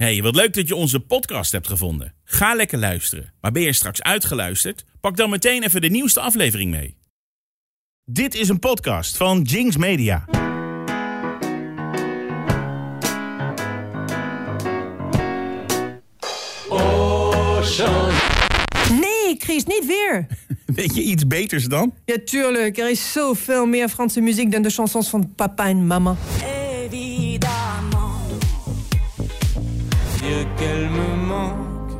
Hey, wat leuk dat je onze podcast hebt gevonden. Ga lekker luisteren. Maar ben je straks uitgeluisterd? Pak dan meteen even de nieuwste aflevering mee. Dit is een podcast van Jinx Media. Nee, Chris, niet weer. Weet je iets beters dan? Ja, tuurlijk. Er is zoveel meer Franse muziek dan de chansons van papa en mama. Qu'elle me manque,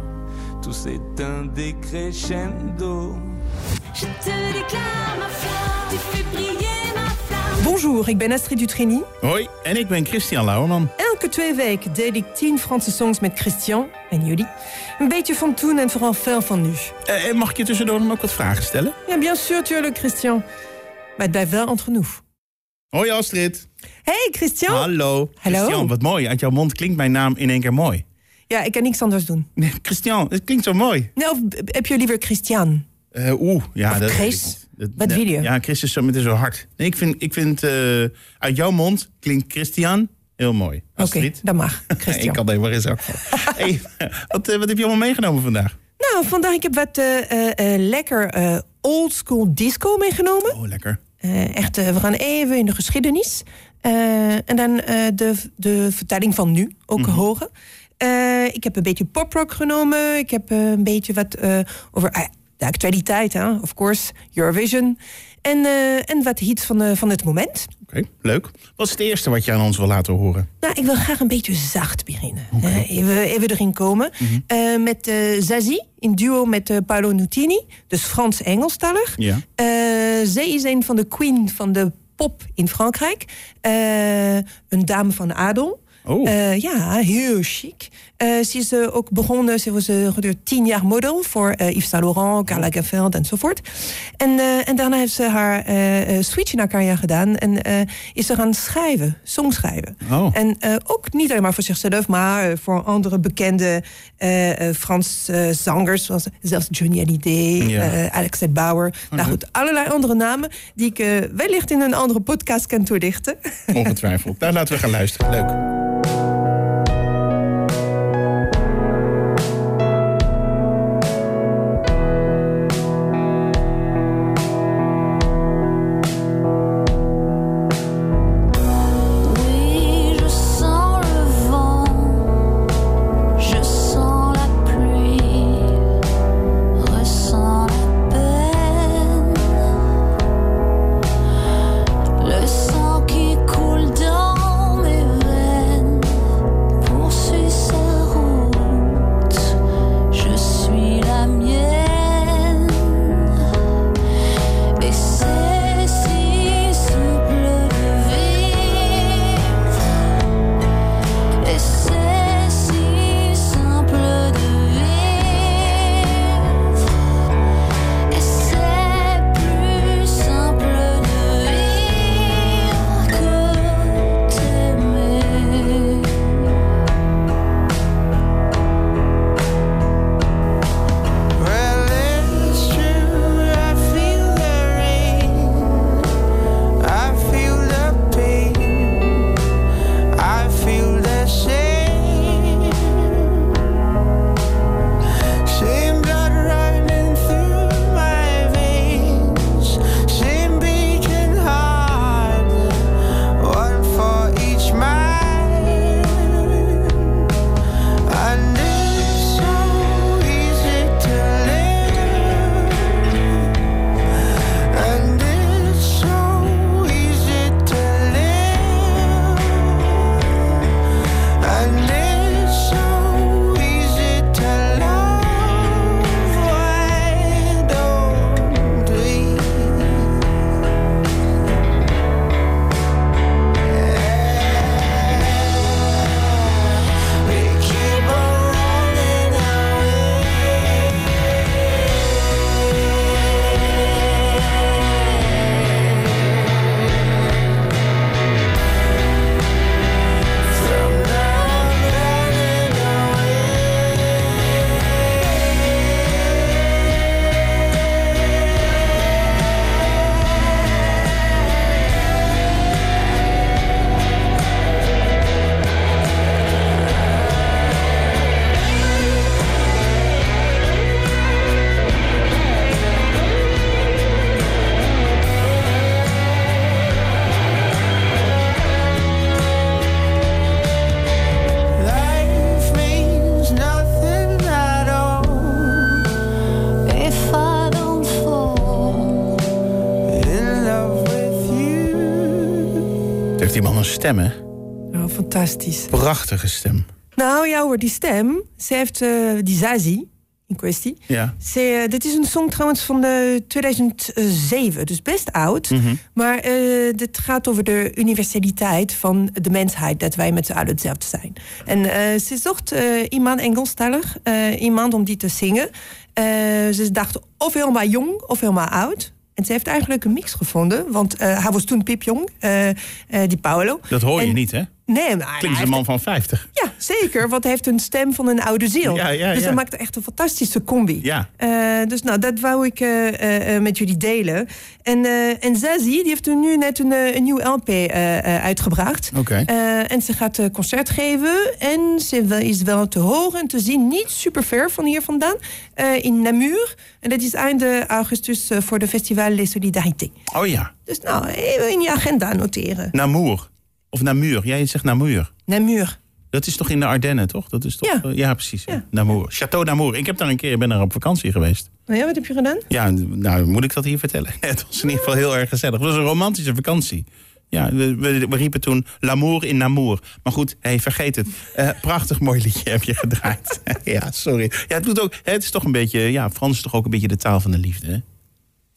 tout s'éteint décrescendo. Je te déclare ma flamme. Tu fais briller ma flamme. Bonjour, ik ben Astrid Dutrini. Hoi, en ik ben Christian Lauerman. Elke twee weken deel ik tien Franse songs met Christian en jullie. Een beetje van toen en vooral veel van nu. Eh, en mag ik je tussendoor dan ook wat vragen stellen? Ja, bien sûr, tuurlijk, Christian. Maar het blijft wel entre nous. Hoi Astrid. Hey, Christian. Hallo. Hallo. Christian, wat mooi. Uit jouw mond klinkt mijn naam in één keer mooi. Ja, ik kan niks anders doen. Nee, Christian, het klinkt zo mooi. Nou, of heb je liever Christian? Eh, Oeh, ja. Of dat Chris? ik. Dat- Wat nee, wil je? Ja, Chris is zo meteen zo hard. Nee, ik vind, ik vind eh, uit jouw mond klinkt Christian heel mooi. Oké, Astrid. dat mag, ik kan er maar eens ook hey, wat, eh, wat heb je allemaal meegenomen vandaag? Nou, vandaag ik heb wat eh, eh, eh, lekker old school disco meegenomen. Oh, lekker. Echt, we gaan even in de geschiedenis. En dan de, de vertelling van nu ook horen. Eh, ik heb een beetje poprock genomen. Ik heb eh, een beetje wat eh, over ah, de actualiteit, hè, of course, Eurovision. En, en wat hits van, van het moment. Oké, leuk. Wat is het eerste wat je aan ons wil laten horen? Nou, ik wil graag een beetje zacht beginnen. Eh, even, even erin komen. Eh, met Zazie, in duo met Paolo Nutini. Dus Frans-Engelstalig. Ja. Zij is een van de queen van de pop in Frankrijk. Een dame van adel. Oh. Eh, ja, heel chic. Eh, ze is eh, ook begonnen, ze was uh, tien jaar model voor Yves Saint Laurent, Karl Lagerfeld enzovoort. En, en daarna heeft ze haar switch in haar carrière gedaan en is ze gaan schrijven, songschrijven. Oh. En ook niet alleen maar voor zichzelf, maar voor andere bekende Franse zangers, zoals zelfs Johnny Hallyday, Ja. Alex Bauer. Nou goed, allerlei andere namen die ik wellicht in een andere podcast kan toelichten. Ongetwijfeld. nou, laten we gaan luisteren. Leuk. Stem, hè? Oh, fantastisch. Prachtige stem. Nou ja hoor, die stem. Ze heeft eh, die Zazie in kwestie. Ja. Ze, eh, dit is een song trouwens van de 2007, dus best oud. Mhm. Maar eh, dit gaat over de universaliteit van de mensheid, dat wij met z'n allen hetzelfde zijn. En ze zocht iemand Engelstalig, iemand om die te zingen. Ze dacht of helemaal jong of helemaal oud. En ze heeft eigenlijk een mix gevonden, want eh, hij was toen piepjong, eh, eh, die Paolo. Dat hoor je En- niet, hè? Nee, maar Klinkt als een man van 50. ja, zeker. Want hij heeft een stem van een oude ziel. Ja, ja, dus dat maakt echt een fantastische combi. Ja. Eh, dus nou, dat wou ik eh, eh, met jullie delen. En, en Zazie, die heeft nu net een, een nieuw LP uitgebracht. Oké. En ze gaat concert geven. En ze is wel te horen en te zien, niet super ver van hier vandaan, in Namur. En dat is einde augustus voor de Festival Les Solidarités. Oh ja. Dus nou, even in je agenda noteren. Namur. Of Namur. Jij zegt Namur. Namur. Dat is toch in de Ardennen, toch? Dat is toch Ja. eh, ja precies. Ja. Namur. Château Namur. Ik heb daar een keer, ben daar op vakantie geweest. Nou ja, wat heb je gedaan? Ja, nou moet ik dat hier vertellen? Het was in ieder geval heel erg gezellig. Het was een romantische vakantie. Ja, we, we, we riepen toen L'amour in Namur. Maar goed, hey, vergeet het. Eh, prachtig mooi liedje heb je gedraaid. ja, sorry. Ja, het, doet ook, het is toch een beetje... Ja, Frans is toch ook een beetje de taal van de liefde, hè?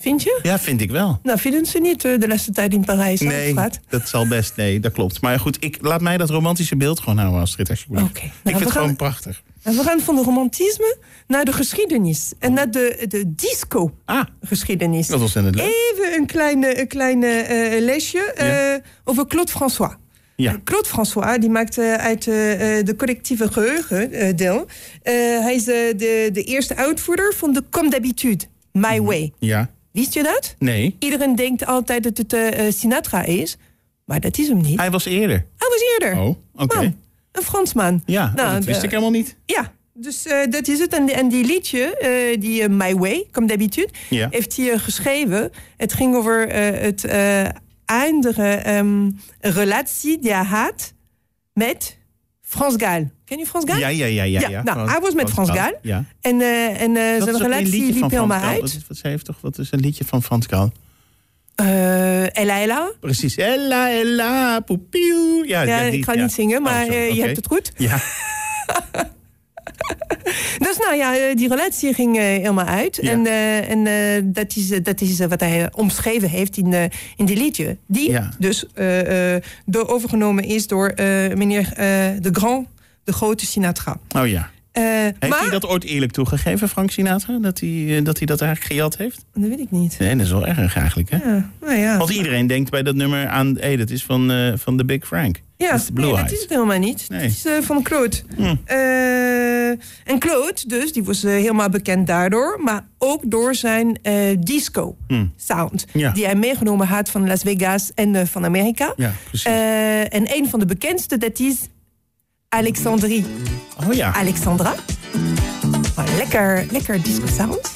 Vind je? Ja, vind ik wel. Nou, vinden ze niet eh, de laatste tijd in Parijs? Nee, Straat? dat zal best. Nee, dat klopt. Maar goed, ik, laat mij dat romantische beeld gewoon houden, Astrid, alsjeblieft. Oké. ik Nou, vind we het gewoon prachtig. En we gaan van de romantisme naar de geschiedenis. En naar de, de disco-geschiedenis. Ah, dat was in het leuk. Even een kleine, een kleine eh, lesje eh, over Claude François. Ja. Claude François die maakt eh, uit de collectieve geheugen eh, deel. Hij is de, de eerste uitvoerder van de Comme d'habitude, My Mhm. Way. Ja. Wist je dat? Nee. Iedereen denkt altijd dat het eh, eh, Sinatra is, maar dat is hem niet. Hij was eerder. Hij was eerder. Oh, oké. Een Fransman. Ja, Nou, dat wist de- ik helemaal niet. Ja, dus eh, dat is het. En, die- en die liedje, eh, die eh, My Way, comme d'habitude, Ja. heeft hij eh, geschreven. Het ging over eh, het eh, eindige ehm, relatie die hij had met Frans Gaal. Ken je Frans Gaal? Ja, ja, ja, ja. Ja, ja. nou, hij was met Frans Gaal. Ja. En, eh, en zijn relatie liedje liep helemaal. Wat, uit. is, wat, ze heeft toch, wat is een liedje van Frans Gaal? Eh, Ella Ella. Precies. Ella, ella, poepieuw. Ja, Ja, ja, die- ik ga ja. niet zingen, Oh, maar eh, je hebt het goed. Ja, Dus nou ja, die relatie ging helemaal uit. Ja. En, en dat is, dat is wat hij omschreven heeft in, eh, in die liedje. Die Ja. dus door overgenomen is door meneer de Grand, de grote Sinatra. oh ja. Eh, Heeft maar, hij dat ooit eerlijk toegegeven, Frank Sinatra? Dat hij, eh, dat hij dat eigenlijk gejat heeft? dat weet ik niet. Nee, dat is wel erg eigenlijk, hè? Ja, nou ja. Want iedereen denkt bij dat nummer aan... Hé, dat is van, eh, van de Big Frank. Ja, dat is de Blue nee, dat Eyes. is het helemaal niet. Nee. Het is van Claude. Hm. Eh, en Claude, dus, die was helemaal bekend daardoor. Maar ook door zijn eh, disco Hm. sound. Ja. Die hij meegenomen had van Las Vegas en van Amerika. Ja, precies. En een van de bekendste, dat is Alexandrie. oh ja. Alexandra. Lekker, lekker disco sound.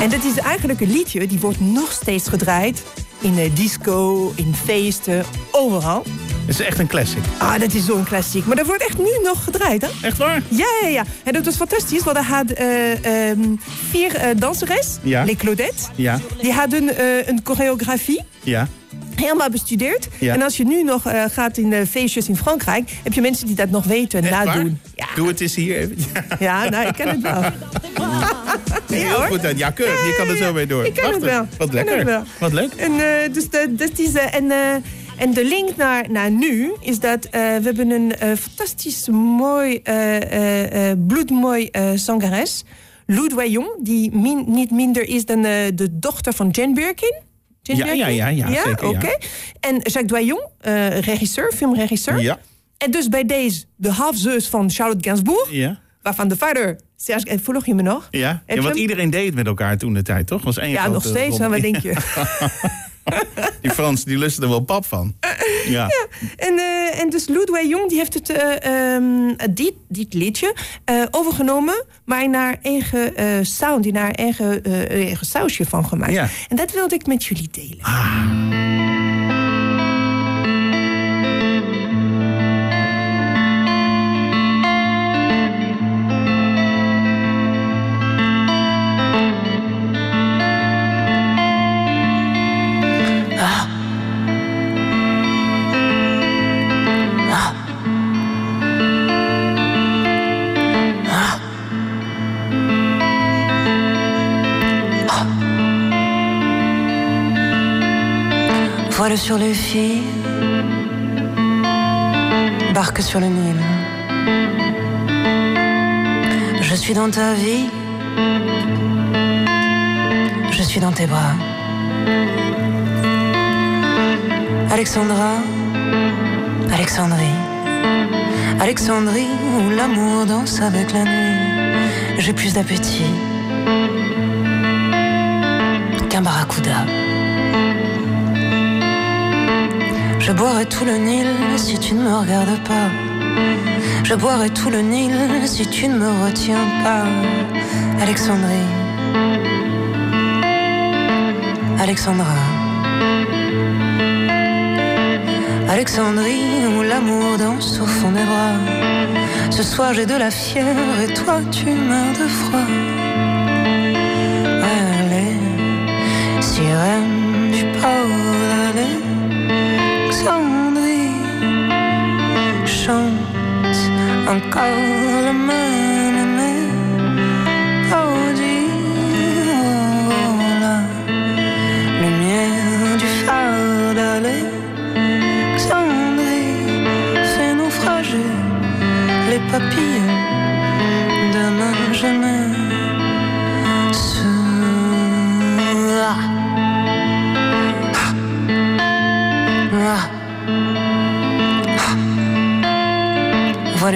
En dat is eigenlijk een liedje, die wordt nog steeds gedraaid. In de disco, in feesten, overal. Het is echt een classic. Ah, dat is zo'n klassiek. Maar dat wordt echt nu nog gedraaid, hè? Echt waar? Ja, ja, ja. En dat was fantastisch, want hij had eh, ehm, vier eh danseres, Ja. les Claudettes. Ja, Die hadden eh, een choreografie, ja. Helemaal bestudeerd. Ja. En als je nu nog eh, gaat in de feestjes in Frankrijk... heb je mensen die dat nog weten en nadoen. Doe het eens hier even. Ja, Ja, nou, ik ken het wel. heel hoor. goed. Ja, keurig. Je kan er zo mee door. Ik ken het wel. Wat lekker. het wel. Wat leuk. En, eh, dus de, eh, en, en de link naar, naar nu is dat we hebben een fantastisch mooi, eh, bloedmooi zangeres. Lou Doyon, die min- niet minder is dan de dochter van Jane Birkin. Ja, ja, ja, ja, zeker, ja. oké. En Jacques Doyon, eh, regisseur, filmregisseur. Ja. En dus bij deze de halfzus van Charlotte Gainsbourg, Ja. waarvan de vader... Serge, eh, volg je me nog? Ja. Ja, want iedereen deed het met elkaar toen de tijd, toch? Was één Ja, nog steeds, rommel. wat denk je? Die Frans, die lusten er wel pap van. Ja. En, eh, en dus Lou Jong die heeft het, eh, ehm, dit, dit liedje eh, overgenomen, maar naar eigen sound, die naar eigen, eigen sausje van gemaakt. Ja. En dat wilde ik met jullie delen. Sur les filles, barque sur le Nil. Je suis dans ta vie, je suis dans tes bras. Alexandra, Alexandrie, Alexandrie où l'amour danse avec la nuit. J'ai plus d'appétit qu'un barracuda. Je boirai tout le Nil si tu ne me regardes pas. Je boirai tout le Nil si tu ne me retiens pas. Alexandrie, Alexandra. Alexandrie où l'amour danse au fond des bras. Ce soir j'ai de la fièvre et toi tu meurs de froid. I'm calling mine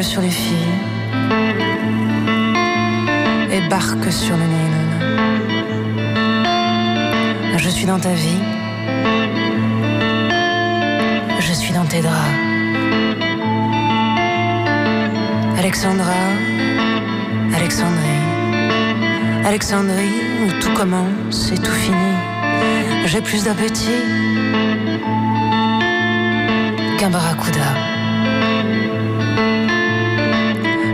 Sur les filles et barque sur le Nil. Je suis dans ta vie, je suis dans tes draps. Alexandra, Alexandrie, Alexandrie où tout commence et tout finit. J'ai plus d'appétit qu'un barracuda.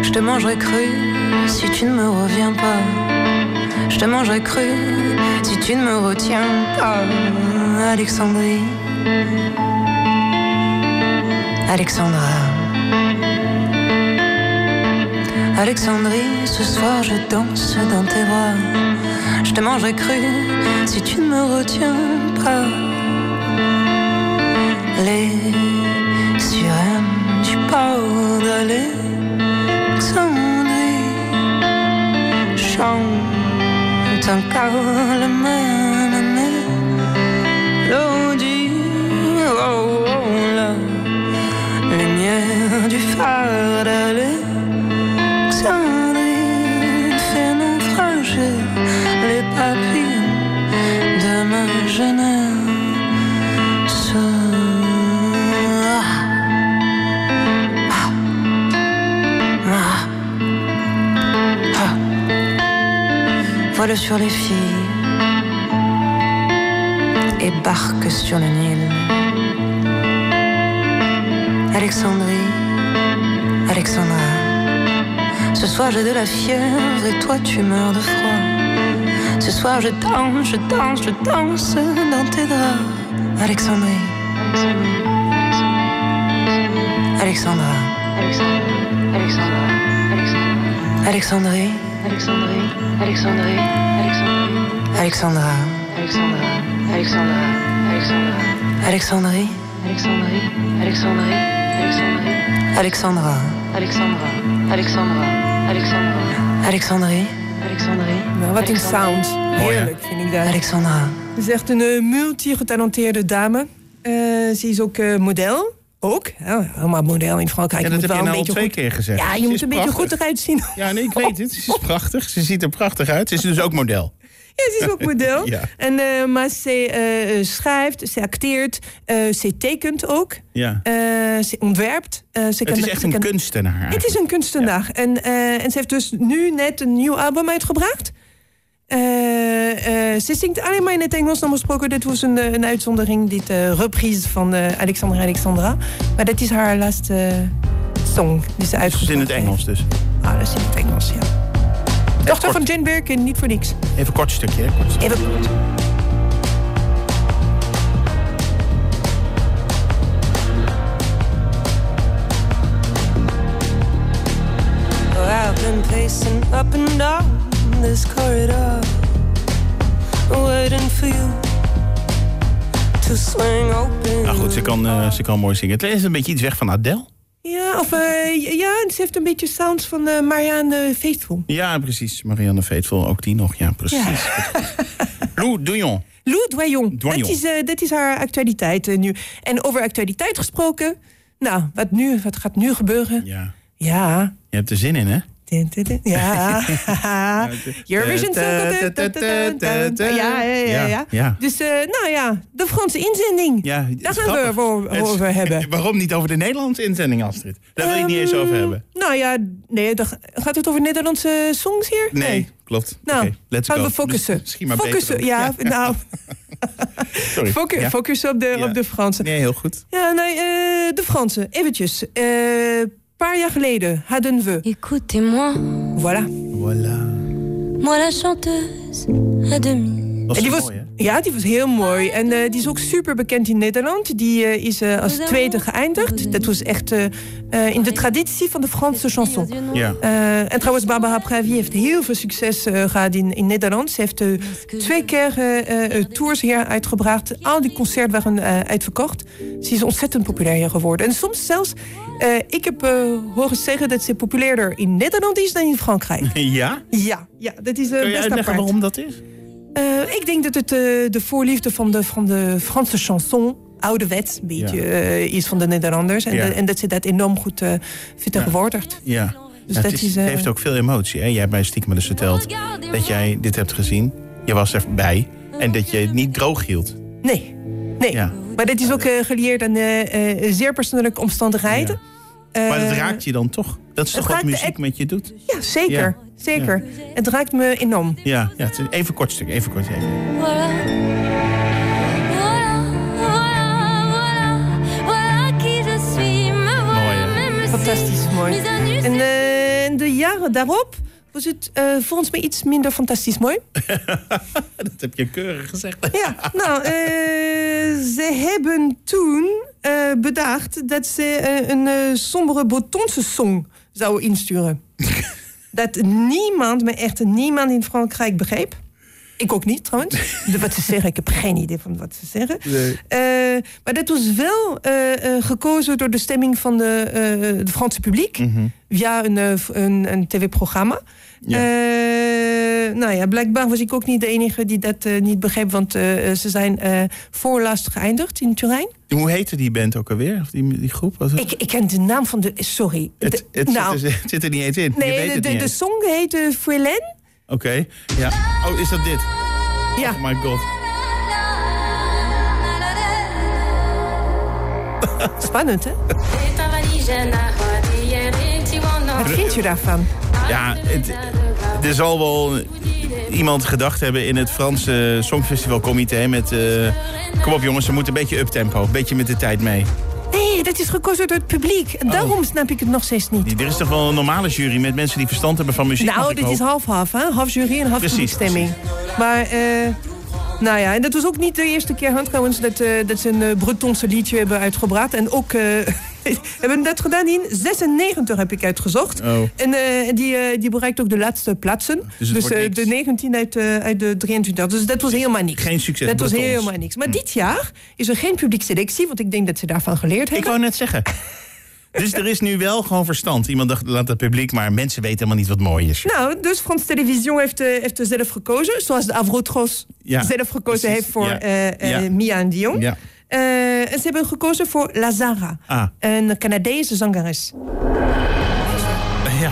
Je te mangerai cru si tu ne me reviens pas. Je te mangerai cru si tu ne me retiens pas. Alexandrie, Alexandra. Alexandrie, ce soir je danse dans tes bras. Je te mangerai cru si tu ne me retiens pas. Les sirènes du port d'Alexandrie chantent encore la même mélodie. Oh, oh, la lumière du phare Sur les filles et barque sur le Nil. Alexandrie, Alexandra. Ce soir j'ai de la fièvre et toi tu meurs de froid. Ce soir je danse, je danse, je danse dans tes draps. Alexandrie, Alexandra. Alexandrie, Alexandrie, Alexandrie, Alexandra. Alexandra, Alexandrie, Alexandrie, Alexandrie, Alexandra. Alexandra, Alexandra, Alexandra, Alexandrie, Alexandrie, Nou, wat een Alexandra. sound. Heerlijk vind ik dat. Alexandra. Ze is echt een eh, multi-getalenteerde dame. Eh, ze is ook eh, model. Ook. Ja, helemaal model in Frankrijk. Ja, Je dat moet heb je wel nou al een beetje twee goed... keer gezegd. Ja, je Ze moet een beetje goed eruit zien. Ja, nee, ik weet het. Ze is prachtig. Ze ziet er prachtig uit. Ze is dus ook model. Ja, ze is ook model. Ja. en, eh, maar ze eh, schrijft, ze acteert, eh, ze tekent ook. Ja. eh, ze ontwerpt. eh, ze Het kan- is echt een kan- kunstenaar. Het is een kunstenaar. En, eh, en ze heeft dus nu net een nieuw album uitgebracht. Eh, eh, ze zingt alleen maar in het Engels. Normaal gesproken, dit was een, eh, een uitzondering. Dit eh, reprise van eh, Alexandra Alexandra. Maar dat is haar laatste song die ze uitgebracht is in het. Engels dus. Ah, dat is in het Engels, ja. Dochter van Jane Birkin, niet voor niks. Even een kort stukje. Hè? Kort stukje. Even kort. Oh, I've been pacing up and down this corridor, waiting for you to swing open. Nou goed, ze kan, eh, ze kan mooi zingen. Het is een beetje iets weg van Adele. Ja, of eh, ja, ze heeft een beetje sounds van eh, Marianne Faithful. Ja, precies. Marianne Veetvol, ook die nog. Ja, precies. Lou Douillon. Lou Doyon. Doyon. Dat, is, dat is haar actualiteit nu. En over actualiteit gesproken. Nou, wat, nu, wat gaat nu gebeuren? Ja. Ja. Je hebt er zin in, hè? Ja. Eurovision. Ja, ja, ja. Dus, eh, nou ja, de Franse inzending. Ja, Daar gaan we over, hebben. Waarom niet over de Nederlandse inzending, Astrid? Daar wil je het niet eens over hebben. Nou ja, nee, gaat het over Nederlandse songs hier? Nee, klopt. Nou, Oké, let's gaan go. we focussen. Dus misschien maar focussen, ja, nou, Sorry. focu- Ja. focussen op de, op de Fransen. Nee, heel goed. Ja, nee, eh, de Fransen, eventjes. Een paar jaar geleden hadden we, Écoutez-moi, voilà. Voilà. moi la chanteuse à demi. En is ja, die was heel mooi. En eh, die is ook super bekend in Nederland. Die eh, is eh, als tweede geëindigd. Dat was echt eh, eh, in de traditie van de Franse chanson. Ja. Eh, en trouwens, Barbara Pravi heeft heel veel succes eh, gehad in, in Nederland. Ze heeft twee keer eh, eh, tours hier uitgebracht. Al die concerten waren eh, uitverkocht. Ze is ontzettend populair hier geworden. En soms zelfs, eh, ik heb horen zeggen dat ze populairder in Nederland is dan in Frankrijk. Ja? Ja, ja dat is Kun je best uitleggen apart. waarom dat is? Eh, ik denk dat het eh, de voorliefde van de, van de Franse chanson, ouderwets, een beetje eh, is van de Nederlanders. En, Ja. de- en dat ze dat enorm goed eh vertegenwoordigt. Ja. Dus Ja, dat het, is, is- het heeft ook veel emotie. Hè? Jij hebt mij stiekem eens verteld dat jij dit hebt gezien. Je was erbij. En dat je het niet droog hield. Nee, nee. Ja. Maar dat is ook gelieerd aan zeer persoonlijke omstandigheden. Maar het Eh, raakt je dan toch? Dat is toch wat muziek echt- met je doet? Ja, zeker. Ja. zeker. Het raakt me enorm. Ja, ja het is even kort stuk. Even kort. Even. Voilà. Fantastisch mooi. En eh, en de jaren daarop was het eh, volgens mij iets minder fantastisch mooi. Dat heb je keurig gezegd. Ja, nou, eh, ze hebben toen eh, bedacht dat ze eh, een sombere Bretonse song zouden insturen. dat niemand, maar echt niemand in Frankrijk begreep. Ik ook niet trouwens. De- wat ze zeggen, ik heb geen idee van wat ze zeggen. Nee. Eh, maar dat was wel eh, eh, gekozen door de stemming van de, de Franse publiek. Via een, een, een tv-programma. Ja. Nou ja, blijkbaar was ik ook niet de enige die dat niet begreep. Want ze zijn voorlast geëindigd in Turijn. Hoe heette die band ook alweer? Of die, die groep? Was het? Ik, ik ken de naam van de... Sorry. het, De- het, nou, zit, er, het zit er niet eens in. je weet nee, het de, de, niet de eens. song heette Fouelen. Oké. Ja. Oh, is dat dit? Ja. Oh my god. Spannend, hè? Wat vind je daarvan? Ja, het, er zal wel iemand gedacht hebben in het Franse Songfestivalcomité met... eh, kom op jongens, we moeten een beetje uptempo. Een beetje met de tijd mee. Nee, dat is gekozen door het publiek. En daarom snap ik het nog steeds niet. Er is toch wel een normale jury met mensen die verstand hebben van muziek? Nou, dit is half-half, hè? Half jury en half Precies, publiekstemming. Maar, eh, nou ja, en dat was ook niet de eerste keer, trouwens, dat, eh, dat ze een eh, Bretonse liedje hebben uitgebracht. En ook, hebben dat gedaan in 96, heb ik uitgezocht. Oh. En eh, die, eh, die bereikt ook de laatste plaatsen. Dus Dus, eh, de 19 uit, uit de 23. Dus dat was helemaal niks. Geen succes, Dat was helemaal niks. Maar dit jaar is er geen publiekselectie, want ik denk dat ze daarvan geleerd Ik hebben. wou net zeggen. Dus er is nu wel gewoon verstand. Iemand dacht, laat het publiek, maar mensen weten helemaal niet wat mooi is. Nou, dus Frans Television heeft, heeft er zelf gekozen. Zoals de Avrotros Ja, zelf gekozen precies. heeft voor Ja. Ja. Mia en Dion. Ja. Eh, en ze hebben gekozen voor Lazara. Ah. Een Canadese zangeres. Ja.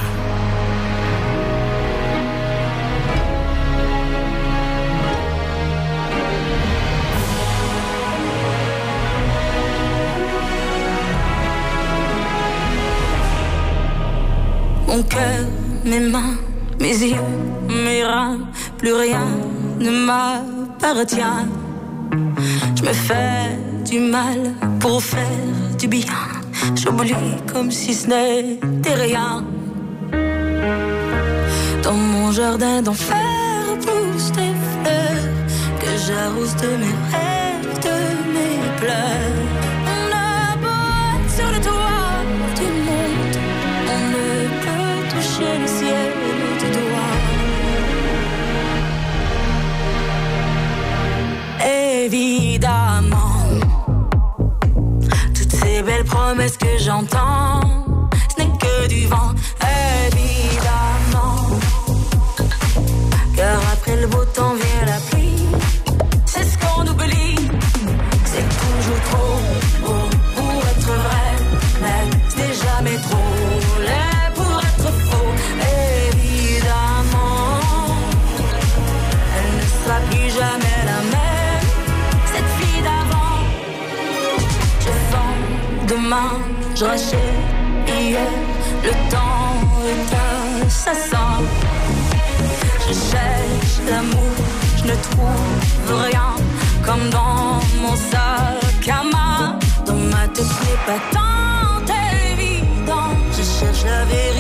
Mon cœur, mes mains, mes yeux, mes reins, plus rien ne m'appartient. Je me fais du mal pour faire du bien. J'oublie comme si ce n'était rien. Dans mon jardin d'enfer poussent des fleurs que j'arrose de mes rêves, de mes pleurs. évidemment. Toutes ces belles promesses que j'entends, ce n'est que du vent, évidemment. Car après le beau temps vient la pluie, c'est ce qu'on oublie, c'est toujours trop. Je rachète hier, le temps est assassin. Je cherche l'amour, je ne trouve rien comme dans mon sac à main. Dans ma tête, ce pas tant évident. Je cherche la vérité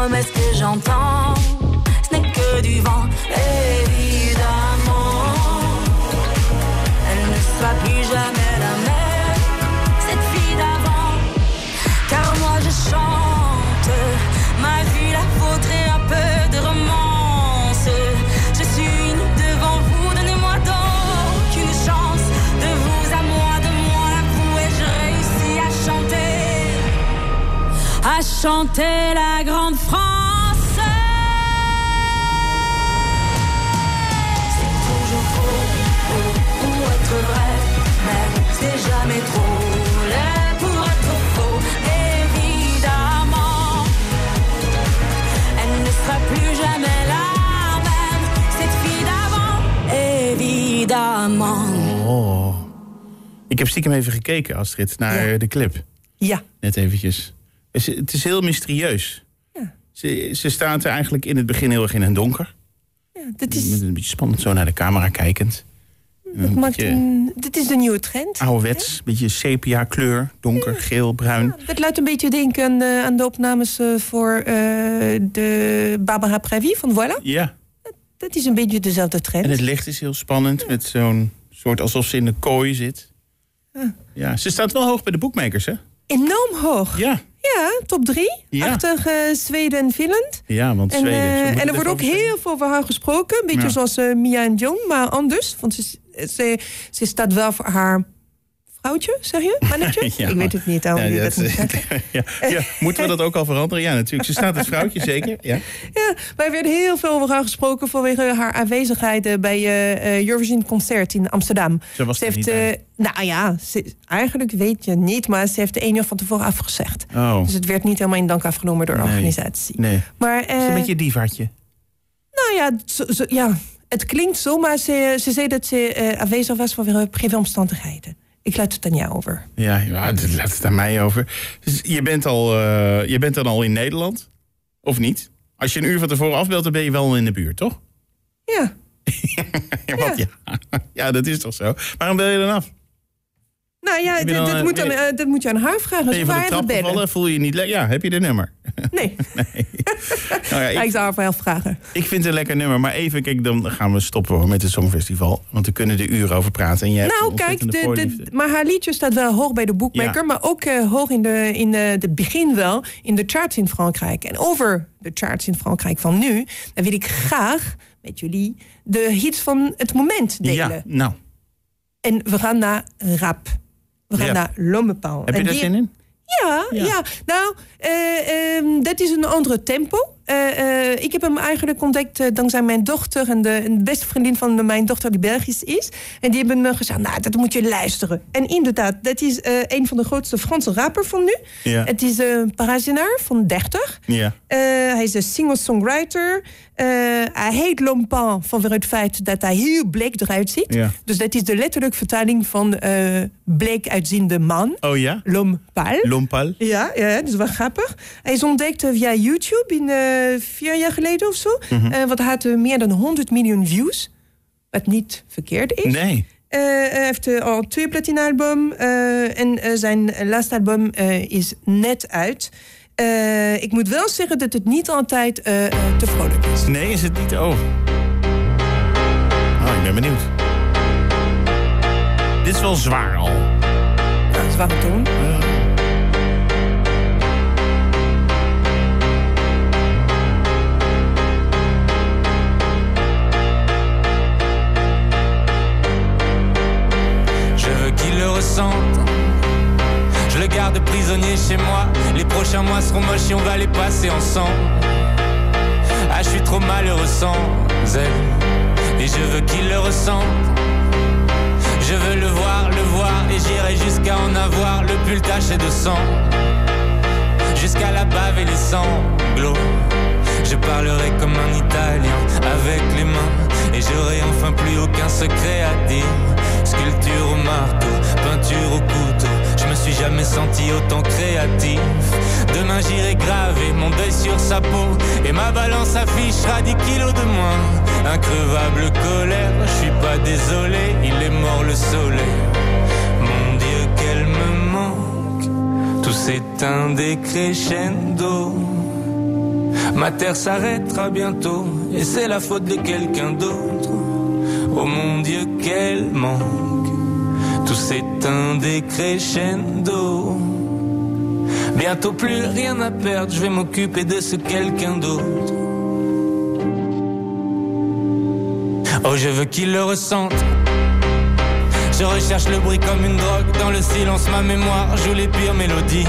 promesses que j'entends, ce n'est que du vent, évidemment. Chanter la grande France. C'est toujours faux, faux pour être vrai, mais c'est jamais trop laid pour être faux, évidemment. Elle ne sera plus jamais la même, cette fille d'avant, évidemment. Oh. Ik heb stiekem even gekeken, Astrid, naar Ja. de clip. Ja. Net eventjes. Het is- heel mysterieus. Ja. Ze, ze staat er eigenlijk in het begin heel erg in het donker. ja dit, is, Met een beetje spannend zo naar de camera kijkend. dat maakt een, dit is de nieuwe trend. ouderwets, een beetje sepia kleur. Donker, geel, bruin. Het laat een beetje denken aan de, aan de opnames eh, voor eh, de Barbara Pravi van Voilà. Ja, Dat is een beetje dezelfde trend. en het licht is heel spannend. Met zo'n soort alsof ze in een kooi zit. Ja, ze staat wel hoog bij de boekmakers, hè? Enorm hoog. Ja, Ja, top drie. Ja. Achter eh, Zweden en Finland. ja want En, Zweden. eh, en er wordt ook heel veel over haar gesproken. Een beetje Ja. zoals eh, Mia en John, maar anders. Want ze, ze, ze staat wel voor haar vrouwtje, zeg je? Mannetje? Ja. Ik weet het niet. Al Ja, dat- ja, ja, moeten we dat ook al veranderen? Ja, natuurlijk. Ze staat het vrouwtje, zeker. Ja. Ja, maar er werd heel veel over haar gesproken vanwege haar aanwezigheid eh, bij Eurovision Concert in Amsterdam. Ze was ze er heeft, niet nou ja, ze- eigenlijk weet je niet, maar ze heeft de één uur van tevoren afgezegd. Oh, Dus het werd niet helemaal in dank afgenomen door de Nee. organisatie. nee. Maar, Het is een beetje een divaatje. nou ja, zo- zo- ja, het klinkt zo, maar ze, ze zei dat ze aanwezig was vanwege privéomstandigheden. Ik laat het aan jou over. Ja, ja dat laat het aan mij over. Dus je, bent al, eh, je bent dan al in Nederland? Of niet? Als je een uur van tevoren afbelt, dan ben je wel in de buurt, toch? Ja, Ja, want ja. ja, dat is toch zo. Waarom bel je dan af? Nou ja, dat eh, moet je- eh, dat moet je aan haar vragen. Ben je van de trap gevallen? Voel je je niet lekker? Ja, heb je de nummer? Nee, Nou ja, Ja, ik ik, zou haar wel vragen. ik vind het een lekker nummer. Maar even, kijk, dan gaan we stoppen hoor, met het Songfestival. Want we kunnen er uren over praten. En jij hebt Nou, kijk, de, de, maar haar liedje staat wel hoog bij de boekmaker, Ja. maar ook eh, hoog in de, in de, de begin wel in de charts in Frankrijk. En over de charts in Frankrijk van nu, dan wil ik graag met jullie de hits van het moment delen. Ja, nou, En we gaan naar rap. We gaan Rap. naar L'Homme heb je daar zin in? Ja, Ja. ja. nou, eh, ehm, dat is een andere tempo. Eh, eh, ik heb hem eigenlijk ontdekt dankzij mijn dochter en de, een beste vriendin van mijn dochter die Belgisch is. En die hebben me gezegd, nou, dat moet je luisteren. En inderdaad, dat is een van de grootste Franse rapper van nu. Ja. Het is een Parisienaar van 30. Ja. Hij is een singer-songwriter. Eh, hij heet Lompan vanwege het feit dat hij heel bleek eruit ziet. Ja. Dus dat is de letterlijke vertaling van eh bleek uitziende man. Oh ja? L'homme pâle. Lompal? Ja, ja, dat is wel grappig. Hij is ontdekt eh, via YouTube in, vier jaar geleden of zo. Want hij had meer dan 100 miljoen views. Wat niet verkeerd is. Nee. Hij heeft al twee platina-album. en zijn laatste album is net uit. Eh, ik moet wel zeggen dat het niet altijd eh, eh, te vrolijk is. Nee, is het niet? Oh. Oh, ik ben benieuwd. Dit is wel zwaar al. zware toon. Je veux qu'il le ressente. Garde prisonnier chez moi. Les prochains mois seront moches et on va les passer ensemble. Ah, je suis trop malheureux sans elle. Et je veux qu'il le ressente. Je veux le voir, le voir. Et j'irai jusqu'à en avoir le pull taché de sang. Jusqu'à la bave et les sanglots. Je parlerai comme un Italien avec les mains. Et j'aurai enfin plus aucun secret à dire. Sculpture au marteau, peinture au couteau. Je me suis jamais senti autant créatif. Demain j'irai graver mon deuil sur sa peau. Et ma balance affichera 10 kilos de moins. Increvable colère, je suis pas désolé. Il est mort le soleil. Mon Dieu, qu'elle me manque. Tout s'éteint des crescendo. Ma terre s'arrêtera bientôt et c'est la faute de quelqu'un d'autre. Oh mon Dieu, quel manque. Tout s'éteint des crescendo. Bientôt plus rien à perdre, je vais m'occuper de ce quelqu'un d'autre. Oh, je veux qu'il le ressente. Je recherche le bruit comme une drogue. Dans le silence, ma mémoire joue les pires mélodies.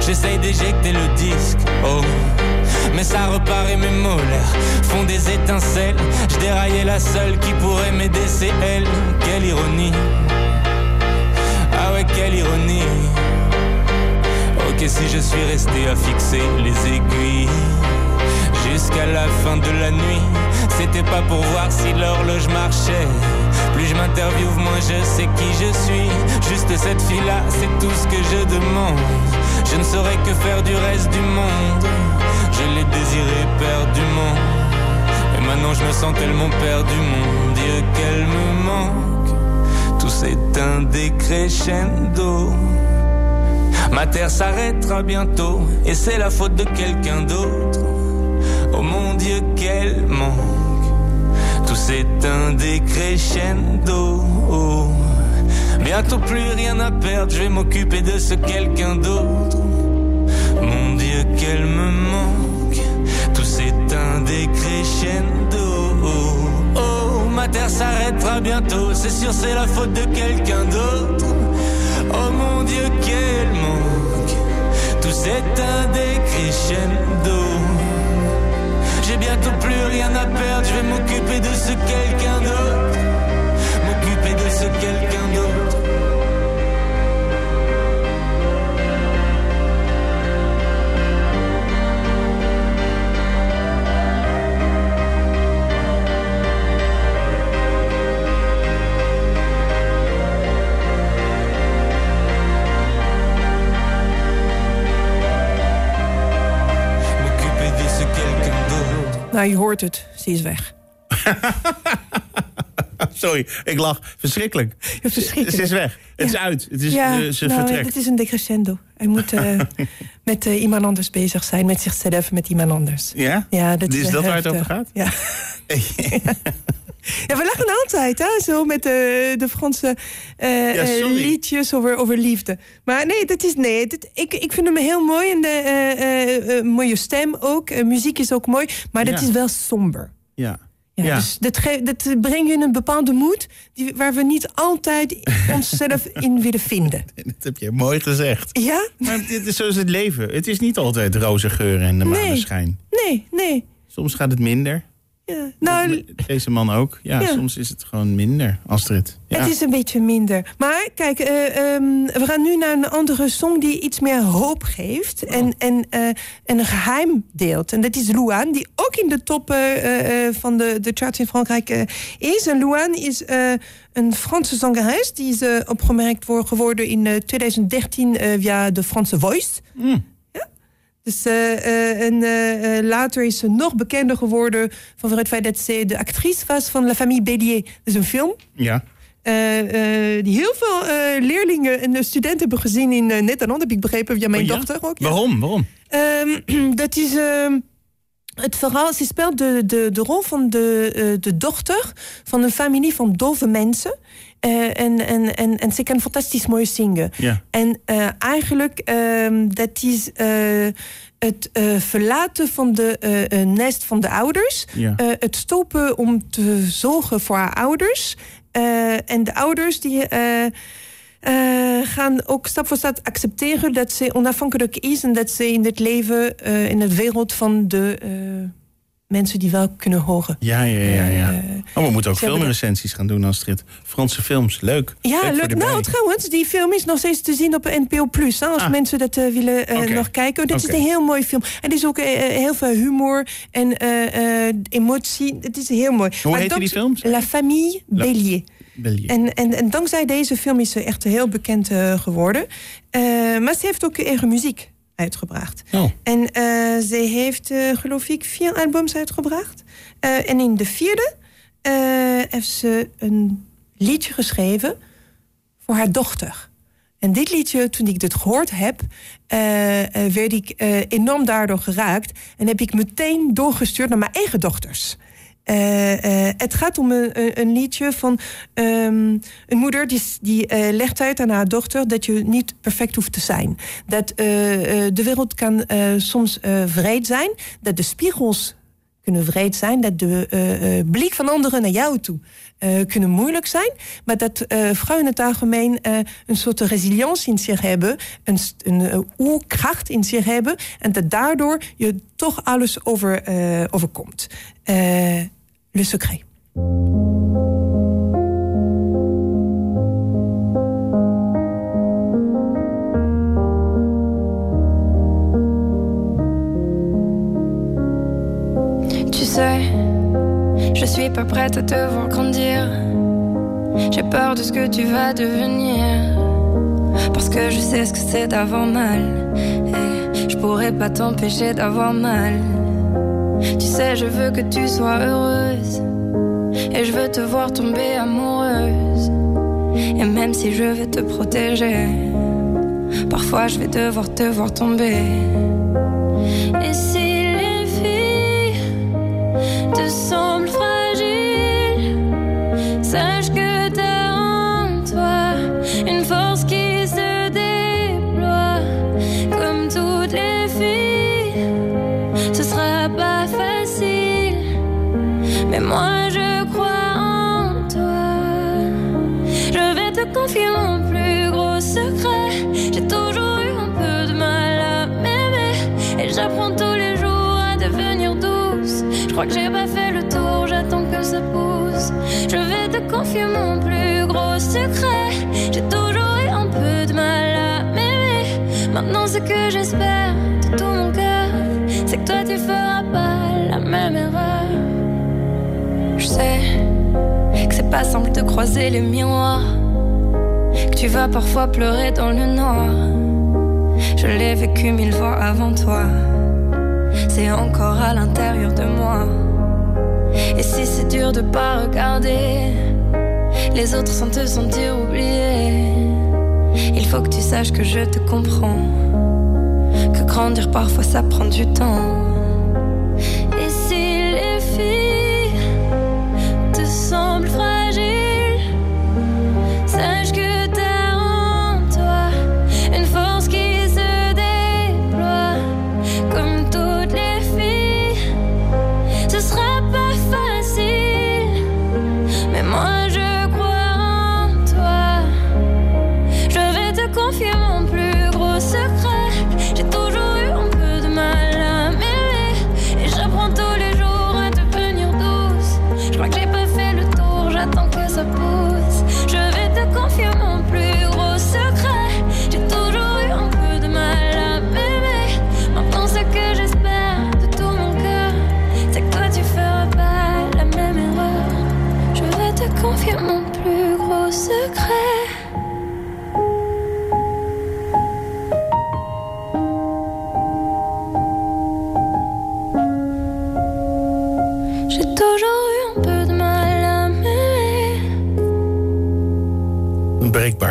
J'essaye d'éjecter le disque, oh et mes molaires font des étincelles. Je déraillais la seule qui pourrait m'aider, c'est elle. Quelle ironie. Ah ouais, quelle ironie. Ok, si je suis resté à fixer les aiguilles Jusqu'à la fin de la nuit C'était pas pour voir si l'horloge marchait. Plus je m'interviewe, moins je sais qui je suis. Juste cette fille-là, c'est tout ce que je demande. Je ne saurais que faire du reste du monde. Je l'ai désiré perdument. Et maintenant je me sens tellement perdu, mon Dieu, qu'elle me manque. Tout s'éteint décrescendo. Ma terre s'arrêtera bientôt. Et c'est la faute de quelqu'un d'autre. Oh mon Dieu, qu'elle manque. Tout s'éteint décrescendo. Oh. Bientôt plus rien à perdre, je vais m'occuper de ce quelqu'un d'autre. Mon Dieu, qu'elle me manque, tout s'éteint décrescendo. Oh, ma terre s'arrêtera bientôt, c'est sûr, c'est la faute de quelqu'un d'autre. Oh mon Dieu, qu'elle manque, tout s'éteint décrescendo. J'ai bientôt plus rien à perdre, je vais m'occuper de ce quelqu'un d'autre. M'occuper de ce quelqu'un d'autre. Nou, je hoort het. Ze is weg. Sorry, ik lach. Verschrikkelijk. Verschrikkelijk. Ze is weg. Het is uit. Het is, ja, eh, ze nou, vertrekt. dit is een decrescendo. Hij moet eh, met eh, iemand anders bezig zijn. Met zichzelf, met iemand anders. Ja? Ja, dat Is is, dat waar het over gaat? Ja. ja, we lachen altijd, hè? Zo met de, de Franse eh, Ja, eh, liedjes over, over liefde. Maar nee, dat is nee. Ik, ik vind hem heel mooi en de eh, mooie stem ook. Muziek is ook mooi, maar dat Ja. is wel somber. Ja. Ja, Ja. Dus dat, dat brengt je in een bepaalde moed die, waar we niet altijd onszelf in willen vinden. Dat heb je mooi gezegd. Ja? Maar dit is, zo is het leven. Het is niet altijd roze geuren en de Nee. maneschijn. Nee, nee. Soms gaat het minder. Ja. Nou, Deze man ook. Ja, Ja. soms is het gewoon minder, Astrid. Ja. Het is een beetje minder. Maar kijk, eh, ehm, we gaan nu naar een andere song die iets meer hoop geeft. En, en, eh, en een geheim deelt. En dat is Louane, die ook in de top eh, van de, de charts in Frankrijk is. En Louane is een Franse zangeres. Die is opgemerkt voor, geworden in eh, 2013 eh, via de Franse Voice. Ja? Dus, eh, eh, en eh, later is ze nog bekender geworden vanwege het feit dat ze de actrice was van La Famille Bélier. Dat is een film Ja. die heel veel leerlingen en studenten hebben gezien in Nederland, heb ik begrepen, via mijn Oh ja? dochter ook. ja. Waarom? Waarom? Ehm, dat is ehm, het verhaal. Ze speelt de, de, de rol van de, de dochter van een familie van dove mensen. Eh, en, en, en, en ze kan fantastisch mooi zingen. Ja. En eh, eigenlijk, ehm, dat is eh, het verlaten van de nest van de ouders. Ja. Het stoppen om te zorgen voor haar ouders. En de ouders die gaan ook stap voor stap accepteren dat ze onafhankelijk is en dat ze in het leven, in het wereld van de mensen die wel kunnen horen. Ja, ja, ja. ja. Eh, Oh, we moeten ook filmrecensies gaan doen, Astrid. Franse films, leuk. Ja, leuk. Nou, trouwens, die film is nog steeds te zien op NPO Plus. Als Ah. mensen dat eh, willen eh, nog kijken. Dit is een heel mooi film. En er is ook heel veel humor en emotie. Het is heel mooi. Hoe Maar heette die films? La Famille La- Bélier. En, en, en dankzij deze film is ze echt heel bekend geworden. Maar ze heeft ook eigen muziek uitgebracht. Oh, En eh, ze heeft, eh, geloof ik, vier albums uitgebracht. Eh, en in de vierde heeft ze een liedje geschreven voor haar dochter. En dit liedje, toen ik dit gehoord heb, werd ik enorm daardoor geraakt. En heb ik meteen doorgestuurd naar mijn eigen dochters. Eh, eh, het gaat om een, liedje van ehm, een moeder die, die eh, legt uit aan haar dochter dat je niet perfect hoeft te zijn. Dat de wereld kan soms vreed zijn, dat de spiegels kunnen vreed zijn, dat de blik van anderen naar jou toe kunnen moeilijk zijn, maar dat vrouwen in het algemeen een soort resilience in zich hebben, een, een oerkracht in zich hebben en dat daardoor je toch alles over, overkomt. Secret. Tu sais, je suis pas prête à te voir grandir. J'ai peur de ce que tu vas devenir. Parce que je sais ce que c'est d'avoir mal. Et je pourrais pas t'empêcher d'avoir mal. Tu sais, je veux que tu sois heureuse. Et je veux te voir tomber amoureuse. Et même si je vais te protéger, parfois je vais devoir te voir tomber. Et si les filles te semblent fragiles, sache j'attends que ça pousse. Je vais te confier mon plus gros secret. J'ai toujours eu un peu de mal à m'aimer. Maintenant, ce que j'espère de tout mon cœur, c'est que toi tu feras pas la même erreur. Je sais que c'est pas simple de croiser les miroirs. Que tu vas parfois pleurer dans le noir. Je l'ai vécu mille fois avant toi. C'est encore à l'intérieur de moi. Et si c'est dur de pas regarder les autres sans te sentir oublié, il faut que tu saches que je te comprends. Que grandir parfois ça prend du temps.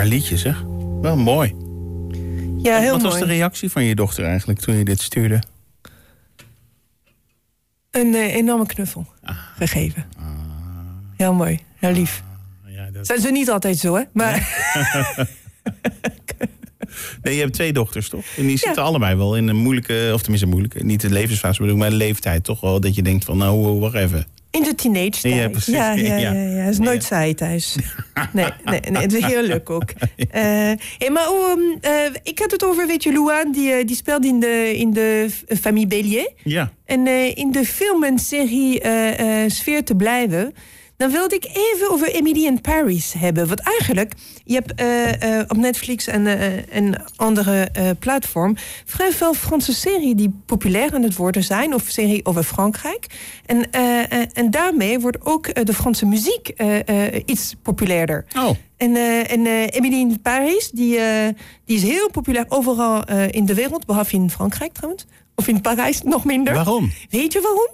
Liedje, zeg. Wel mooi. Ja, heel Wat was de reactie van je dochter eigenlijk toen je dit stuurde? Een eh, enorme knuffel gegeven. Heel mooi, heel lief. Ja, dat- Zijn ze niet altijd zo, hè? Maar Nee, je hebt twee dochters, toch? En die zitten allebei wel in een moeilijke, of tenminste moeilijke, niet de levensfase bedoel ik, maar de leeftijd toch wel. Dat je denkt van, nou, wacht even. In de teenage tijd. Ja, precies. Ja, ja, Ja. ja. ja. Het is nooit saai thuis. Nee, nee, nee, het is heerlijk ook. Eh, hey, maar oh, um, eh, ik had het over, weet je, Louane, die, eh, die speelt in de, in de f- Famille Bélier. Ja. En in de film- en serie eh, eh, sfeer te blijven... dan wilde ik even over Emily in Paris hebben. Want eigenlijk, je hebt eh, eh, op Netflix en, eh, en andere eh platform... vrij veel Franse serie die populair aan het worden zijn... of serie over Frankrijk. En, eh, eh, en daarmee wordt ook eh, de Franse muziek eh, eh, iets populairder. Oh, En, eh en eh, Emily in Paris, die, eh, die is heel populair overal eh, in de wereld, behalve in Frankrijk trouwens. Of in Parijs nog minder. waarom? Weet je waarom?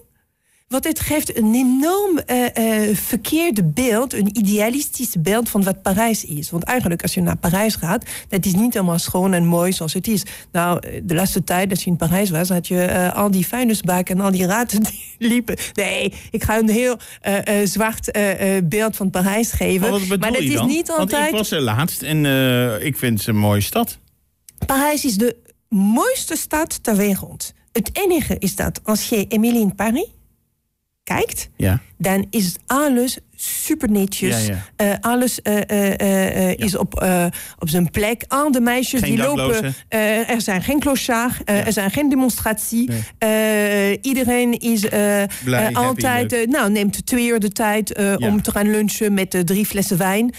Want het geeft een enorm eh, eh, verkeerde beeld, een idealistisch beeld van wat Parijs is. Want eigenlijk, als je naar Parijs gaat, dat is niet helemaal schoon en mooi zoals het is. Nou, eh, de laatste tijd dat je in Parijs was, had je al die vuilnisbakken en al die raten die liepen. Nee, ik ga een heel zwart beeld van Parijs geven. Maar wat bedoel maar dat is niet Want altijd. ik was er laatst en ik vind het een mooie stad. Parijs is de mooiste stad ter wereld. Het enige is dat als je Emily in Paris kijkt, Ja. dan is alles super netjes. Ja, Eh, alles eh, eh, is op, op zijn plek. Al de meisjes Geen die daklozen. lopen. er zijn geen clochards, eh, er zijn geen demonstratie. Iedereen is Blij, happy, altijd. nou, neemt twee uur de tijd om te gaan lunchen met drie flessen wijn.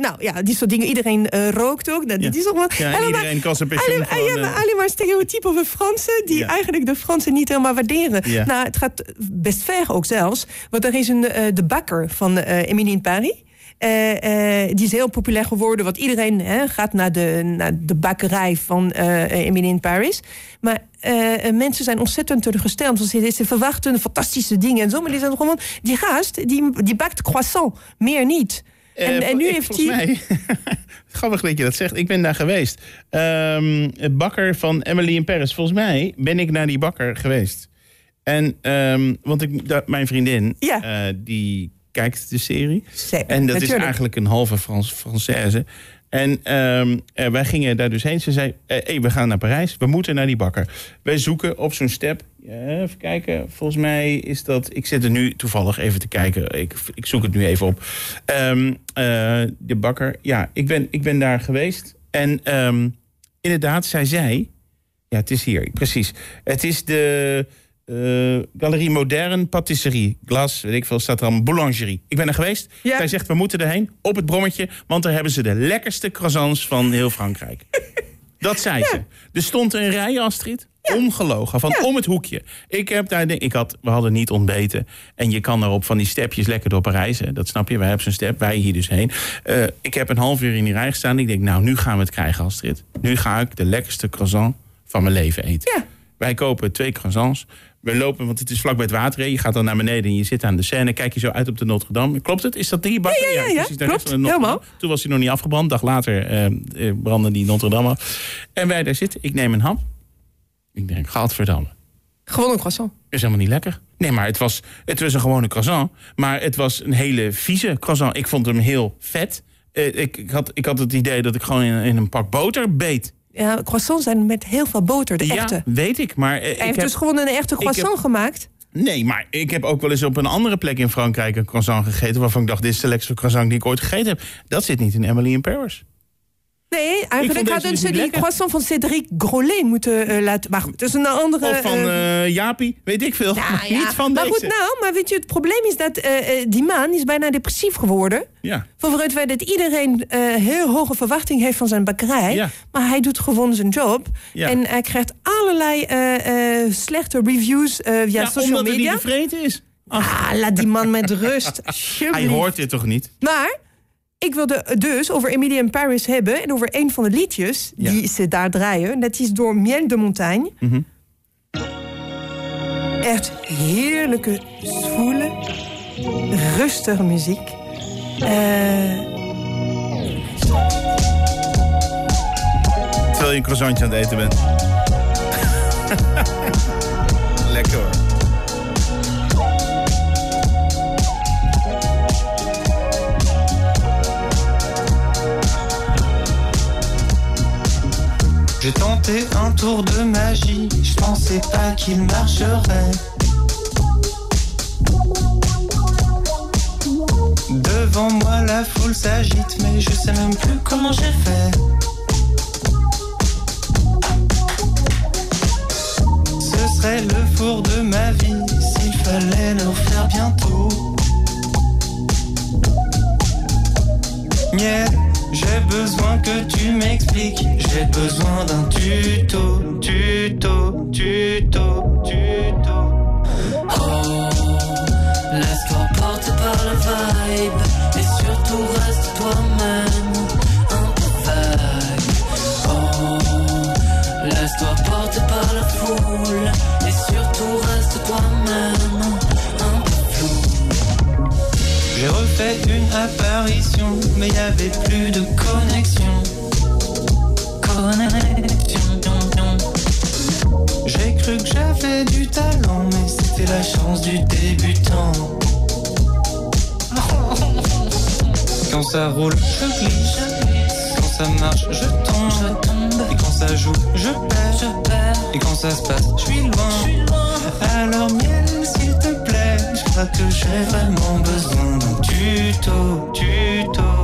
Nou ja, die soort dingen. Iedereen rookt ook. Nou, dit is allemaal. Iedereen kan zijn Alleen, eh, alleen maar stereotypen over Fransen... die eigenlijk de Fransen niet helemaal waarderen. Nou, het gaat best ver ook zelfs. Want er is een, de bakker van eh Emilie in Paris... Eh, eh, die is heel populair geworden. Want iedereen hè, gaat naar de, naar de bakkerij van eh Emilie in Paris. Maar eh, eh, mensen zijn ontzettend teleurgesteld. Want ze, ze verwachten fantastische dingen en zo. Maar die zijn gewoon... Die gast, die, die bakt croissant. Meer niet. En, Eh, en nu ik- heeft volgens hij... mij, grappig dat je dat zegt. Ik ben daar geweest. Ehm, bakker van Emily in Paris. Volgens mij ben ik naar die bakker geweest. En, ehm, want ik, mijn vriendin, Ja. eh, die kijkt de serie. Zeker, En dat is eigenlijk een halve Frans, Française. En ehm, eh, wij gingen daar dus heen. Ze zei, eh, hey, we gaan naar Parijs. We moeten naar die bakker. Wij zoeken op zo'n step. Even kijken. Volgens mij is dat... Ik zit er nu toevallig even te kijken. Ik, ik zoek het nu even op. Ehm, eh, de bakker. Ja, ik ben, ik ben daar geweest. En ehm, inderdaad, zij zei... Ja, het is hier. Precies. Het is de... eh, Galerie Moderne Patisserie. Glas, weet ik veel, staat er allemaal. Boulangerie. Ik ben er geweest. Ja. Zij zegt, we moeten erheen. Op het brommetje. Want daar hebben ze de lekkerste croissants van heel Frankrijk. Dat zei ze. Er stond een rij, Astrid. Ongelogen. Van om het hoekje. Ik heb daar... Ik had, we hadden niet ontbeten. En je kan er op van die stepjes lekker door Parijs. Hè. Dat snap je. Wij hebben zo'n step. Wij hier dus heen. Eh, ik heb een half uur in die rij gestaan. Ik denk, nou, nu gaan we het krijgen, Astrid. Nu ga ik de lekkerste croissant van mijn leven eten. Ja. Wij kopen twee croissants. We lopen, want het is vlak bij het water. hè. Je gaat dan naar beneden en je zit aan de Seine. Kijk je zo uit op de Notre Dame. Klopt het? Is dat die bakker? Ja, ja, ja, precies, daar klopt. Helemaal. Toen was hij nog niet afgebrand. Dag later eh, eh, brandde die Notre Dame af. En wij daar zitten. Ik neem een hap. Ik denk, gadverdamme. Gewoon een croissant. is helemaal niet lekker. Nee, maar het was, het was een gewone croissant. Maar het was een hele vieze croissant. Ik vond hem heel vet. Eh, ik, ik, had, ik had het idee dat ik gewoon in, in een pak boter beet. Ja, croissants zijn met heel veel boter, de echte. Ja, weet ik. Maar eh, ik Hij heeft heb, dus gewoon een echte croissant heb- gemaakt. Nee, maar ik heb ook wel eens op een andere plek in Frankrijk... een croissant gegeten waarvan ik dacht... dit is de lekkerste croissant die ik ooit gegeten heb. Dat zit niet in Emily in Paris. Nee, eigenlijk hadden ze die lekker. croissant van Cédric Grolet moeten eh, laten... Maar goed, dat is een andere... Of van eh Jaapie, weet ik veel. ja, maar ja. niet van maar deze. goed, nou, maar weet je, het probleem is dat die man is bijna depressief geworden. Ja. Van het feit dat iedereen heel hoge verwachting heeft van zijn bakkerij. Ja. Maar hij doet gewoon zijn job. Ja. En hij krijgt allerlei slechte reviews via Ja, social omdat media. niet tevreden is. Ach, Ah, laat die man met rust. hij hoort dit toch niet? Maar ik wilde dus over Emilie in Paris hebben... en over een van de liedjes Ja. die ze daar draaien. Dat is door Miel de Montagne. Mhm. Echt heerlijke, zwoele, rustige muziek. Eh, Terwijl je een croissantje aan het eten bent. Lekker hoor. Magie, je pensais pas qu'il marcherait. Devant moi la foule s'agite, mais je sais même plus comment j'ai fait. Ce serait le four de ma vie s'il fallait le refaire bientôt. J'ai besoin que tu m'expliques. J'ai besoin d'un tuto, tuto, tuto, tuto. Oh, laisse-toi porter par le vibe et surtout reste toi-même un peu vague. Oh, laisse-toi porter par la foule et surtout reste toi-même Refait une apparition, mais y avait plus de connexion. Connexion. J'ai cru que j'avais du talent, mais c'était la chance du débutant. Quand ça roule, je glisse. Quand ça marche, je tombe. Et quand ça joue, je perds. Et quand ça se passe, je suis loin. Alors miel, s'il te plaît, que j'ai vraiment besoin d'un tuto, tuto,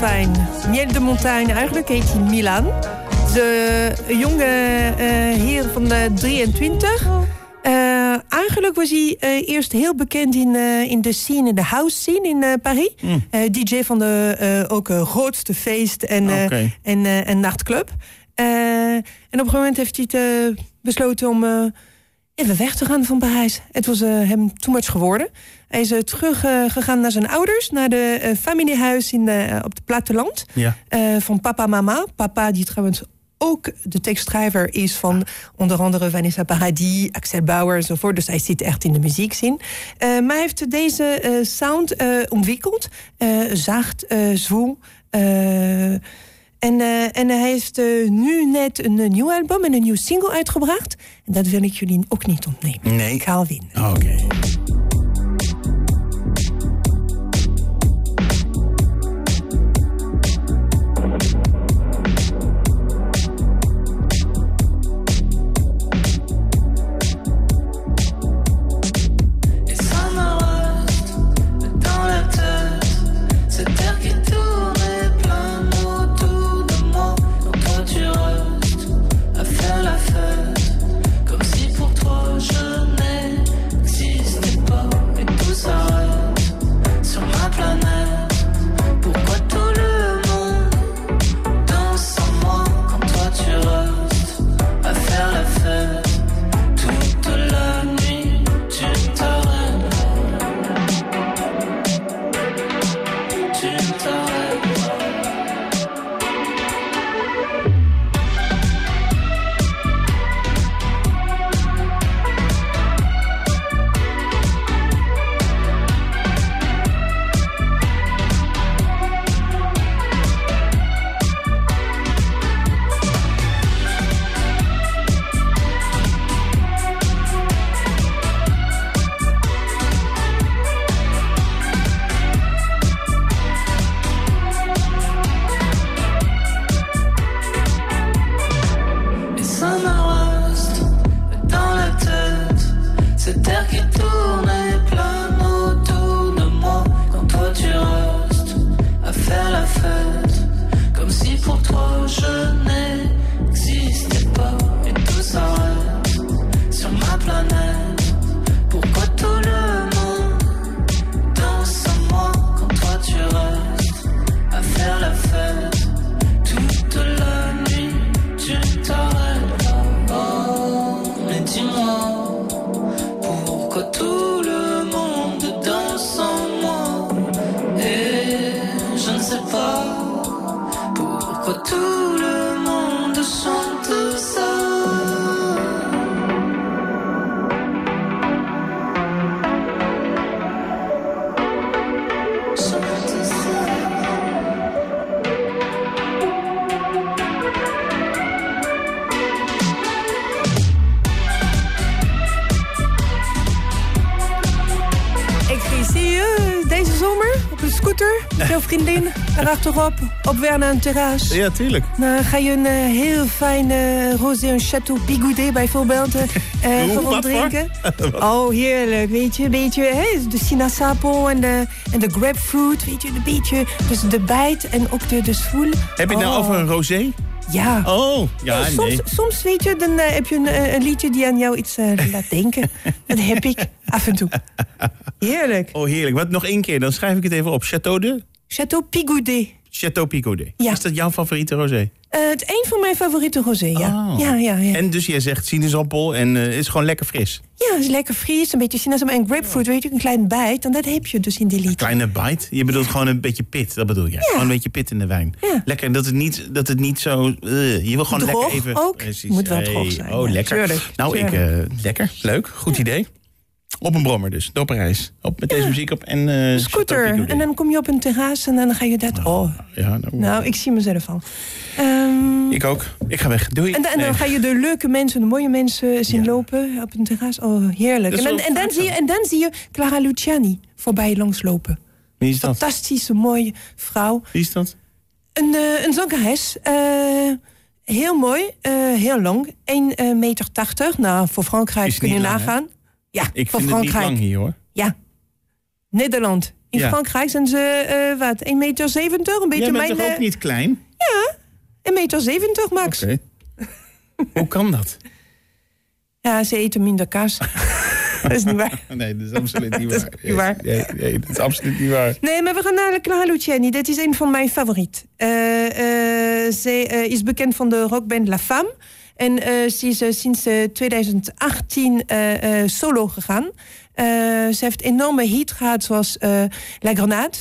fijn. Miel de Montagne, eigenlijk heet hij Milan. De jonge eh, heer van de 23. Eh, eigenlijk was hij eh, eerst heel bekend in, in de scene, de house scene in Paris. Eh, DJ van de ook grootste feest en, en, en nachtclub. En op een gegeven moment heeft hij het, besloten om even weg te gaan van Parijs. Het was eh, hem too much geworden. Hij is terug gegaan naar zijn ouders, naar de eh, familiehuis in, op het platteland. Ja. Van papa mama. Papa die trouwens ook de tekstschrijver is van onder andere Vanessa Paradis, Axel Bauer enzovoort. Dus hij zit echt in de muziekscene. Eh maar hij heeft deze sound eh, ontwikkeld. Zacht, zwoel. En, eh, en hij heeft eh, nu net een, eh, nieuw album en een nieuw single uitgebracht. En dat wil ik jullie ook niet ontnemen. Nee. Winnen. Oké. Op weg naar een terras. Ja, tuurlijk. Dan ga je een eh, heel fijn eh rosé, een Chateau Bigoudet bijvoorbeeld, eh, eh, Hoe, gewoon drinken. Oh, heerlijk, weet je, een beetje hè, de sinaasappel en de, en de grapefruit, weet je, een beetje, dus de bijt en ook de, de zwoel. Heb je het nou Oh, over een rosé? Ja. Oh, ja, soms, nee. soms, weet je, dan eh, heb je een, eh, een liedje die aan jou iets eh, laat denken. Dat heb ik af en toe. Heerlijk. Oh, heerlijk. Wat nog één keer, dan schrijf ik het even op. Chateau de? Chateau Pigoudet. Chateau Picaudet. Ja. Is dat jouw favoriete rosé? Eh, het een van mijn favoriete rosé, ja. Oh. Ja, ja, ja. En dus jij zegt sinaasappel en eh is gewoon lekker fris. Ja, het is lekker fris, een beetje sinaasappel en grapefruit, weet je, een klein bijt. En dat heb je dus in die lied. Kleine bite. Je bedoelt gewoon een beetje pit, dat bedoel je. Gewoon een beetje pit in de wijn. Ja. Lekker, dat het niet, dat het niet zo... eh, je wil gewoon Droog lekker even... ook. Moet wel droog zijn, Oh, ja. lekker. Tuurlijk, nou, ik... tuurlijk. eh, lekker, leuk, goed idee. Op een brommer dus, door Parijs. Op, met deze muziek op en... Chateau Scooter. En dan kom je op een terras en dan ga je dat... Oh, Ja, nou, nou, ik zie mezelf al. Ehm, ik ook. Ik ga weg. Doei. En, dan- en dan ga je de leuke mensen, de mooie mensen zien Ja. lopen op een terras. Oh, heerlijk. En dan, en, dan zie je, en dan zie je Clara Luciani voorbij langslopen. Wie is dat? Fantastische, mooie vrouw. Wie is dat? Een, eh, een zangeres. eh, heel mooi, heel lang. 1,80 meter. 80. Nou, voor Frankrijk kun je nagaan. Ja, Ik voor vind het niet Frankrijk. lang hier hoor. Ja. Nederland. In Ja. Frankrijk zijn ze, eh wat, 1,70 meter? 70? Een beetje Jij bent mijn... toch ook eh, niet klein? 1,70 meter, 70, max. Oké. Hoe kan dat? Ja, ze eten minder kaas. dat is niet waar. Nee, dat is absoluut niet Dat is waar. niet waar. Nee, nee, dat is absoluut niet waar. Nee, maar we gaan naar Clara Luciani. Dat is een van mijn favorieten. Eh eh, is bekend van de rockband La Femme. En ze is eh, sinds eh, 2018 eh, eh, solo gegaan. Ze heeft enorme hit gehad, zoals La Grenade.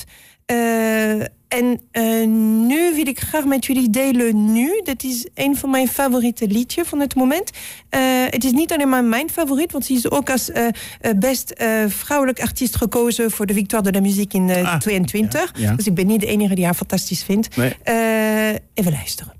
En nu wil ik graag met jullie delen nu. Dat is een van mijn favoriete liedjes van het moment. Het is niet alleen maar mijn favoriet, want ze is ook als best vrouwelijk artiest gekozen voor de Victoire de la Musique in eh, Ah, 22. ja, ja. Dus ik ben niet de enige die haar fantastisch vindt. Nee. Even luisteren.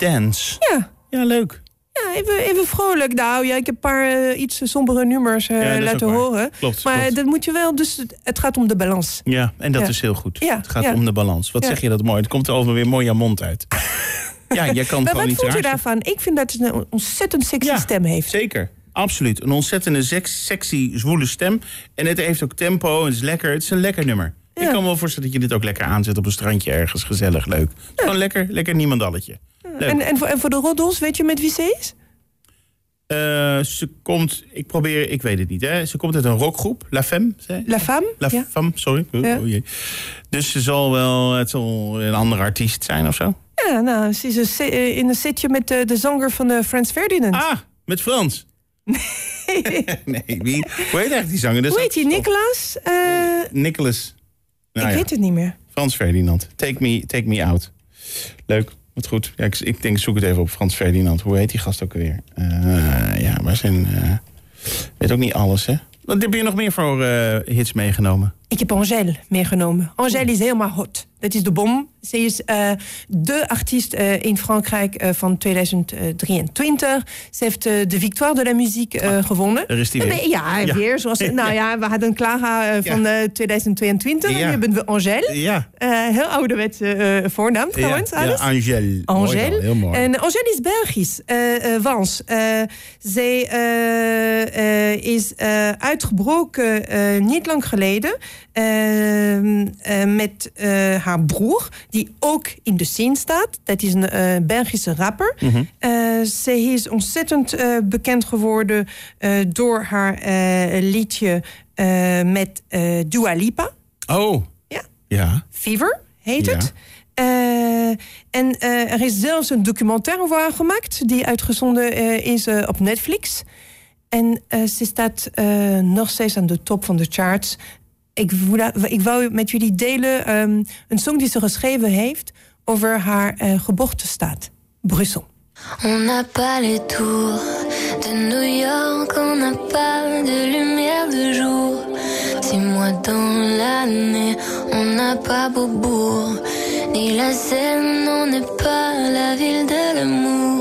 Dance. Ja. Ja, leuk. Ja, even, even vrolijk. Nou ja, ik heb een paar eh, iets sombere nummers eh, Ja, laten horen. Klopt, maar klopt. dat moet je wel, dus het- gaat om de balans. Ja, en dat Ja. is heel goed. Ja, het gaat om de balans. Wat zeg je dat mooi? Het komt er over weer mooi aan mond uit. ja, jij kan Maar gewoon wat niet vond je daarvan? Ik vind dat het een ontzettend sexy stem heeft. Zeker, absoluut. Een ontzettende sex- sexy, zwoele stem. En het heeft ook tempo en het is lekker. Het is een lekker nummer. Ik kan me wel voorstellen dat je dit ook lekker aanzet op een strandje ergens. Gezellig, leuk. Gewoon lekker, lekker niemandalletje. En, en, voor, en voor de roddels, weet je met wie ze is? Eh, ze komt, ik probeer, ik weet het niet. Hè. Ze komt uit een rockgroep, La Femme. zei- La Femme? La ja. Femme, sorry. Oh, Ja. oh jee. Dus ze zal wel, het zal een andere artiest zijn of zo. ja, nou, ze is een eh, in een setje met de, de zanger van de Frans Ferdinand. Ah, met Frans. nee, wie? Hoe heet eigenlijk die zanger? Dat Hoe heet hij? Nicolas? Eh, Nicholas. Nou ik ja, weet het niet meer. Frans Ferdinand. Take me, take me out. Leuk, goed. Ja, ik, ik denk, zoek het even op Frans Ferdinand. Hoe heet die gast ook alweer? Eh, ja, waar zijn... eh weet ook niet alles, hè? Wat heb je nog meer voor eh, hits meegenomen? Ik heb Angèle meegenomen. Angèle is helemaal hot. Dat is de bom. Ze is eh, de artiest eh, in Frankrijk eh, van 2023. Ze heeft de Victoire de la Musique eh, gewonnen. Daar is die En, weer. Ja, Ja. weer. Zoals, nou ja, we hadden Clara van eh, 2022. En Ja. nu hebben we Angèle. Ja, heel ouderwetse voornaam trouwens. ja, ja, alles. Angèle. Mooi Angèle. heel mooi. En Angèle is Belgisch, Wans. Zij is uitgebroken niet lang geleden met eh, haar broer, die ook in de scene staat. Dat is een eh, Belgische rapper. Mhm. Eh, zij is ontzettend eh, bekend geworden eh, door haar eh, liedje eh, met eh, Dua Lipa. Oh, Ja. ja. Fever heet Ja. het. Eh, en eh, er is zelfs een documentaire over haar gemaakt, die uitgezonden eh, is eh, op Netflix. En eh, ze staat eh, nog steeds aan de top van de charts. Ik, wou- ik wou met jullie delen ehm, een song die ze geschreven heeft over haar eh, geboortestaat, Brussel. On n'a pas les tours de New York, on n'a pas de lumière de jour. Six mois dans l'année, on n'a pas Beaubourg, ni la Seine, on n'est pas la ville de l'amour.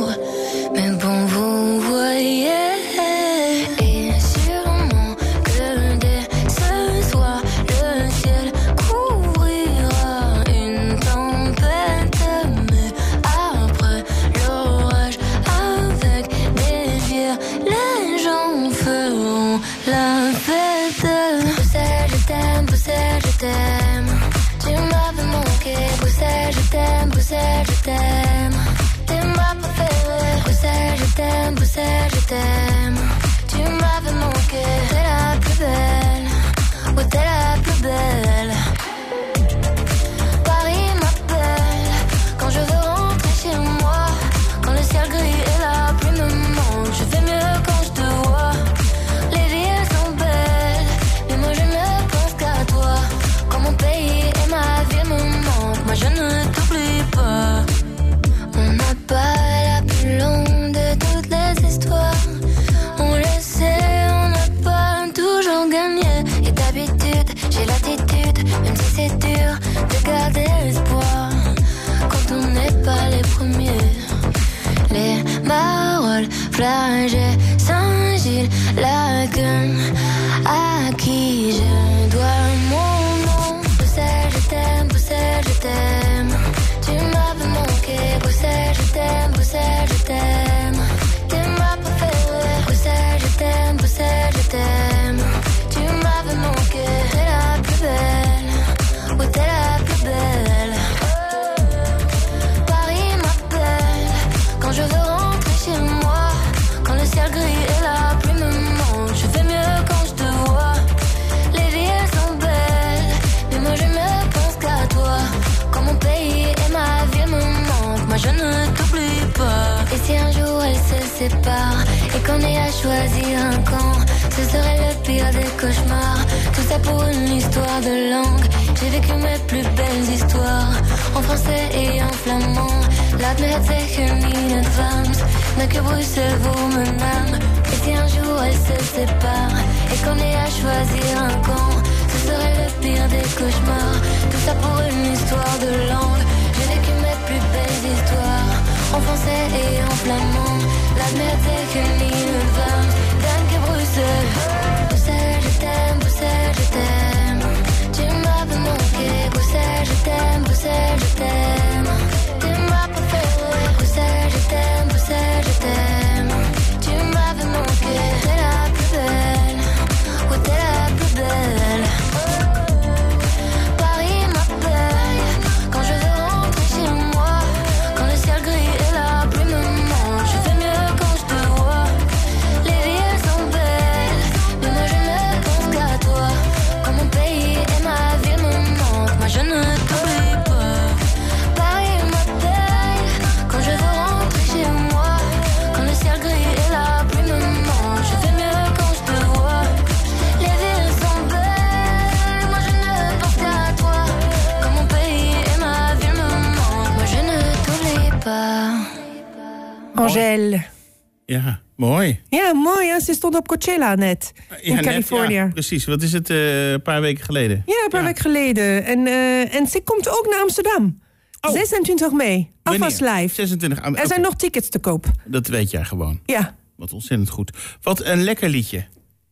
Et qu'on ait à choisir un camp, ce serait le pire des cauchemars. Tout ça pour une histoire de langue. J'ai vécu mes plus belles histoires en français et en flamand. Laat me het zeggen in het Vlaams, mais que Bruxelles vous me nomme. Et si un jour elles se séparent et qu'on ait à choisir un camp, ce serait le pire des cauchemars. Tout ça pour une histoire de langue. J'ai vécu mes plus belles histoires en français et en flamand. Laat me het zeggen, lieve van Dank je Bruxelles. Je t'aime, Bruxelles, je t'aime. Tu m'as fait manquer. Bruxelles, je t'aime, Bruxelles, je t'aime. Tu m'as pas fait. Bruxelles, je t'aime, Bruxelles, je t'aime. Angèle. Ja, mooi. Ja, mooi. Ze stond op Coachella net. In Ja, Californië. ja, Ja, precies. Wat is het? eh, een paar weken geleden. een paar weken geleden. En, eh, en ze komt ook naar Amsterdam. Oh. 26 mei. Alvast live. 26. ah, Er zijn nog tickets te koop. Dat weet jij gewoon. Ja. Wat ontzettend goed. Wat een lekker liedje.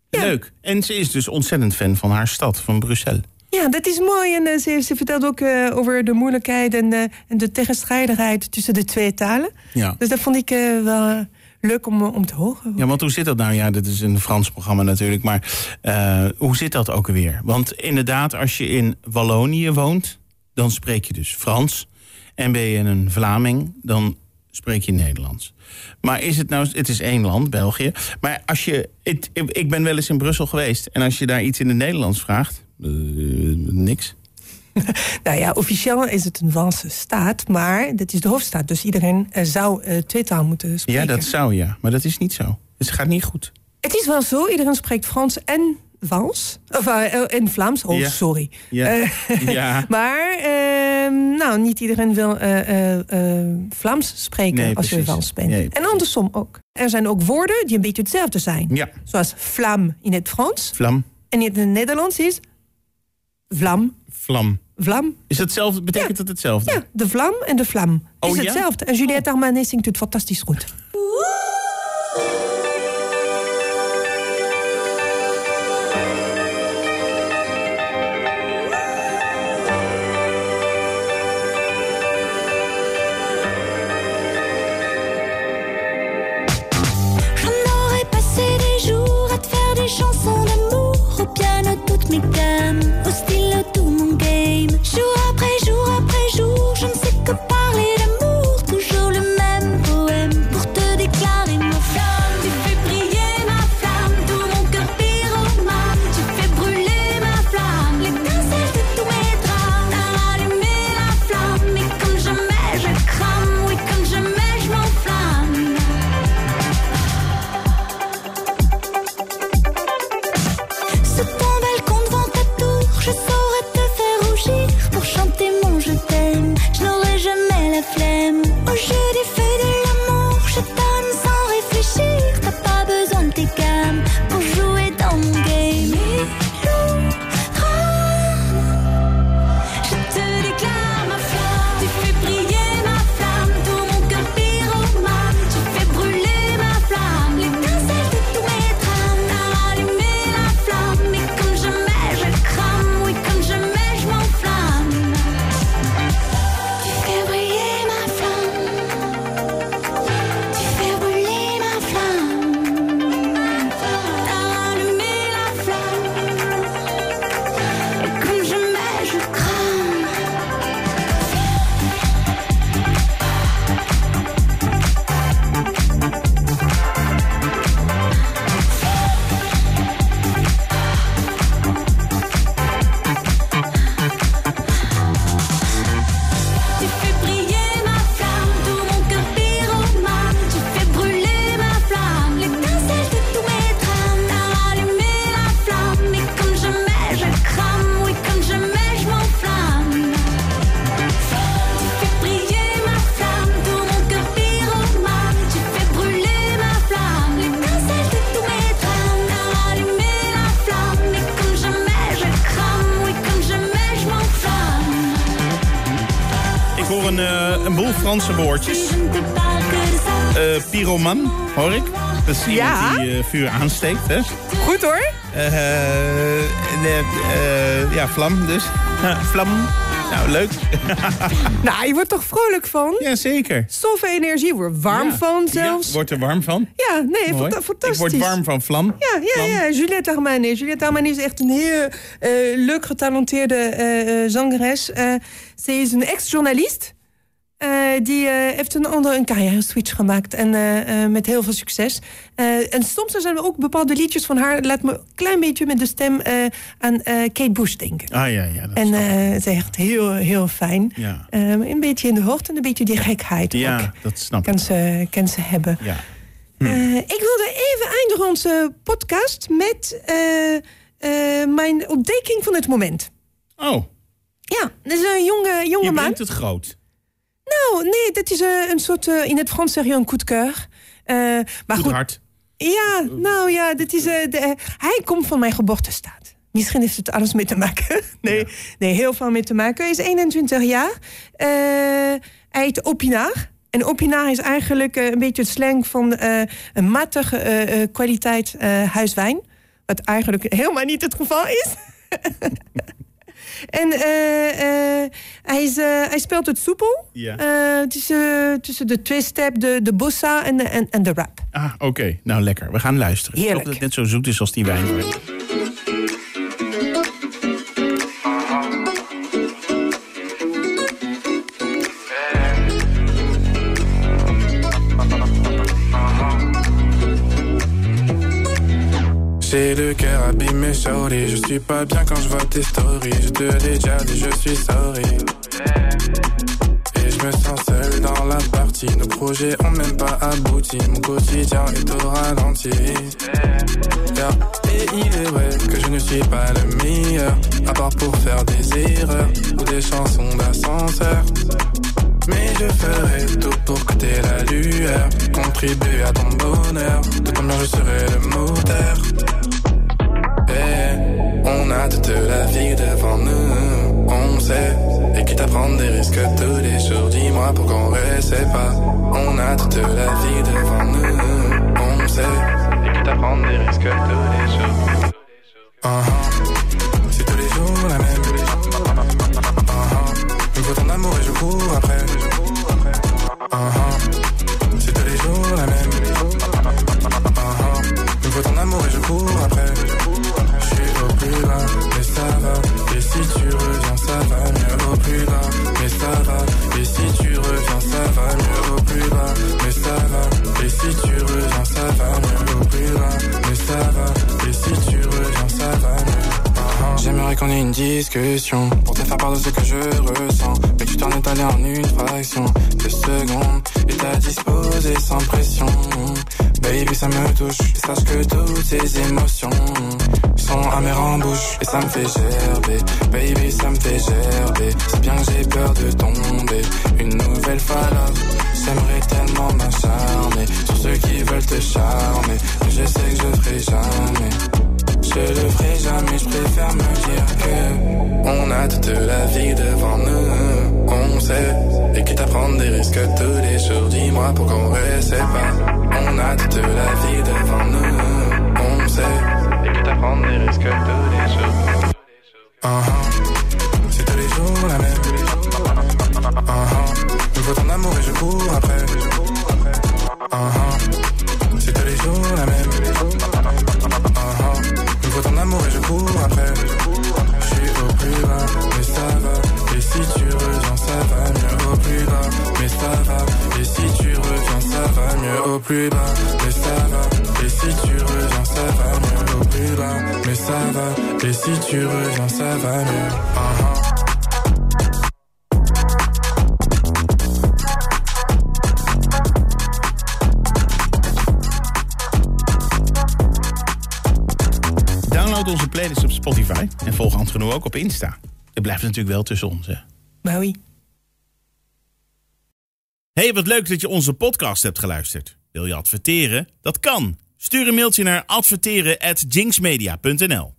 Ja. Leuk. En ze is dus ontzettend fan van haar stad, van Brussel. Ja, dat is mooi. En eh, ze, ze vertelt ook eh, over de moeilijkheid en, eh, en de tegenstrijdigheid tussen de twee talen. Ja. Dus dat vond ik wel leuk om, om te horen. Ja, want hoe zit dat nou? Ja, dit is een Frans programma natuurlijk. Maar hoe zit dat ook weer? Want inderdaad, als je in Wallonië woont, dan spreek je dus Frans. En ben je een Vlaming, dan spreek je Nederlands. Maar is het nou, het is één land, België. Maar als je, het- ik ben wel eens in Brussel geweest. En als je daar iets in het Nederlands vraagt, niks. Nou ja, officieel is het een Walse staat, maar dit is de hoofdstad. Dus iedereen eh, zou eh, twee taal moeten spreken. Ja, dat zou ja, maar dat is niet zo. Het gaat niet goed. Het is wel zo, iedereen spreekt Frans en Wals. Of eh, eh, en Vlaams, oh Ja. sorry. Ja. Eh, Ja. maar ehm, nou, niet iedereen wil eh, eh, eh, Vlaams spreken Nee, als je precies. Wals bent. Nee. En andersom ook. Er zijn ook woorden die een beetje hetzelfde zijn. Ja, Zoals vlam in het Frans. vlam, En in het Nederlands is vlam. vlam. Vlam. Is hetzelfde? Betekent Ja. dat hetzelfde? Ja, de vlam en de vlam. Oh, is ja? hetzelfde. En Juliette Armanet zingt het fantastisch goed. romántica. Dat is iemand Ja. die eh, vuur aansteekt, hè? Goed hoor. Eh, eh, eh, ja, vlam dus. vlam. Nou, leuk. Nou, je wordt toch vrolijk van? Jazeker. Stoffen energie, je wordt warm Ja. van Ja, zelfs. wordt er warm van. Ja, nee, Mooi. fantastisch. Ik word warm van vlam. Ja, ja, Vlam. ja. Juliette Armanet. Juliette Armanet is echt een heel leuk getalenteerde zangeres. Ze is een ex-journalist. Eh, die eh, heeft een andere een carrière switch gemaakt. En eh, met heel veel succes. En soms zijn er ook bepaalde liedjes van haar. Laat me een klein beetje met de stem aan Kate Bush denken. Ah ja, ja. Dat En het is echt heel, heel fijn. ja. Een beetje in de hoogte en een beetje die gekheid ook. ja, dat snap ik. Ze, kan ze hebben. Ja. Eh, ik wilde even eindigen onze podcast met mijn ontdekking van het moment. Oh, Ja, dat is een jonge, jonge je man. brengt het groot. Nou, nee, dat is eh, een soort, eh, in het Frans zeg je een coup de cœur. Eh, maar Goed hard. ja, nou ja, dat is, de, hij komt van mijn geboortestaat. Misschien heeft het alles mee te maken. Nee, nee heel veel mee te maken. Hij is 21 jaar. Hij heet Opinaar. En Opinaar is eigenlijk een beetje het slang van een matige kwaliteit huiswijn. Wat eigenlijk helemaal niet het geval is. en eh, eh, hij, is, eh, hij speelt het soepel. Ja. Tussen, tussen de twist-step, de, de bossa en de, en, en de rap. Ah, oké. Nou, lekker. We gaan luisteren. Ik Heerlijk. hoop dat het net zo zoet is als die wijn. J'ai le cœur abîmé, sorry. Je suis pas bien quand je vois tes stories. Je te l'ai déjà dit, je suis sorry. Et je me sens seul dans la partie. Nos projets ont même pas abouti. Mon quotidien est au ralenti. Yeah. Et il est vrai que je ne suis pas le meilleur. À part pour faire des erreurs ou des chansons d'ascenseur. Mais je ferai tout pour que t'aies la lueur. Contribuer à ton bonheur. De combien je serai le moteur. Eh, on a toute la vie devant nous, on sait. Et quitte à prendre des risques tous les jours, dis-moi pour qu'on reste pas. On a toute la vie devant nous, on sait. Et quitte à prendre des risques tous les jours. Uh-huh. Faut ton amour et je cours après. Uh-huh. C'est tous les jours la même. Uh-huh. Il me faut ton amour et je cours après. Je suis au plus bas, mais ça va. Et si tu reviens, ça va mieux au plus bas, mais ça va. Et si tu reviens, ça va mieux au plus bas, mais ça va. Et si tu reviens, ça va mieux au plus bas, mais ça va. Et si tu reviens, ça va mieux. Uh-huh. J'aimerais qu'on ait une discussion pour te faire part de ce que je en une fraction de seconde et t'as disposé sans pression. Baby, ça me touche. Et sache que toutes ces émotions sont amères en bouche et ça me fait gerber. Baby, ça me fait gerber. C'est bien que j'ai peur de tomber une nouvelle là. J'aimerais tellement m'acharner sur ceux qui veulent te charmer. Mais je sais que je ferai jamais. Je le ferai jamais, je préfère me dire que On a toute la vie devant nous, Et quitte à prendre des risques tous les jours, dis-moi pour qu'on reste pas On a toute la vie devant nous, on sait Et quitte à prendre des risques tous les jours Uh-huh. C'est tous les jours la même Uh-huh. Il me faut ton amour et je cours après au plus bas, mais ça va. Et si tu reviens, ça va mieux au plus bas, mais ça va. Et si tu reviens, ça va mieux. Uh-huh. Download onze playlist op Spotify. En volg Ant Genoeg ook op Insta. Het blijft natuurlijk wel tussen ons. Maui. Hey, wat leuk dat je onze podcast hebt geluisterd. Wil je adverteren? Dat kan. Stuur een mailtje naar adverteren@jinxmedia.nl.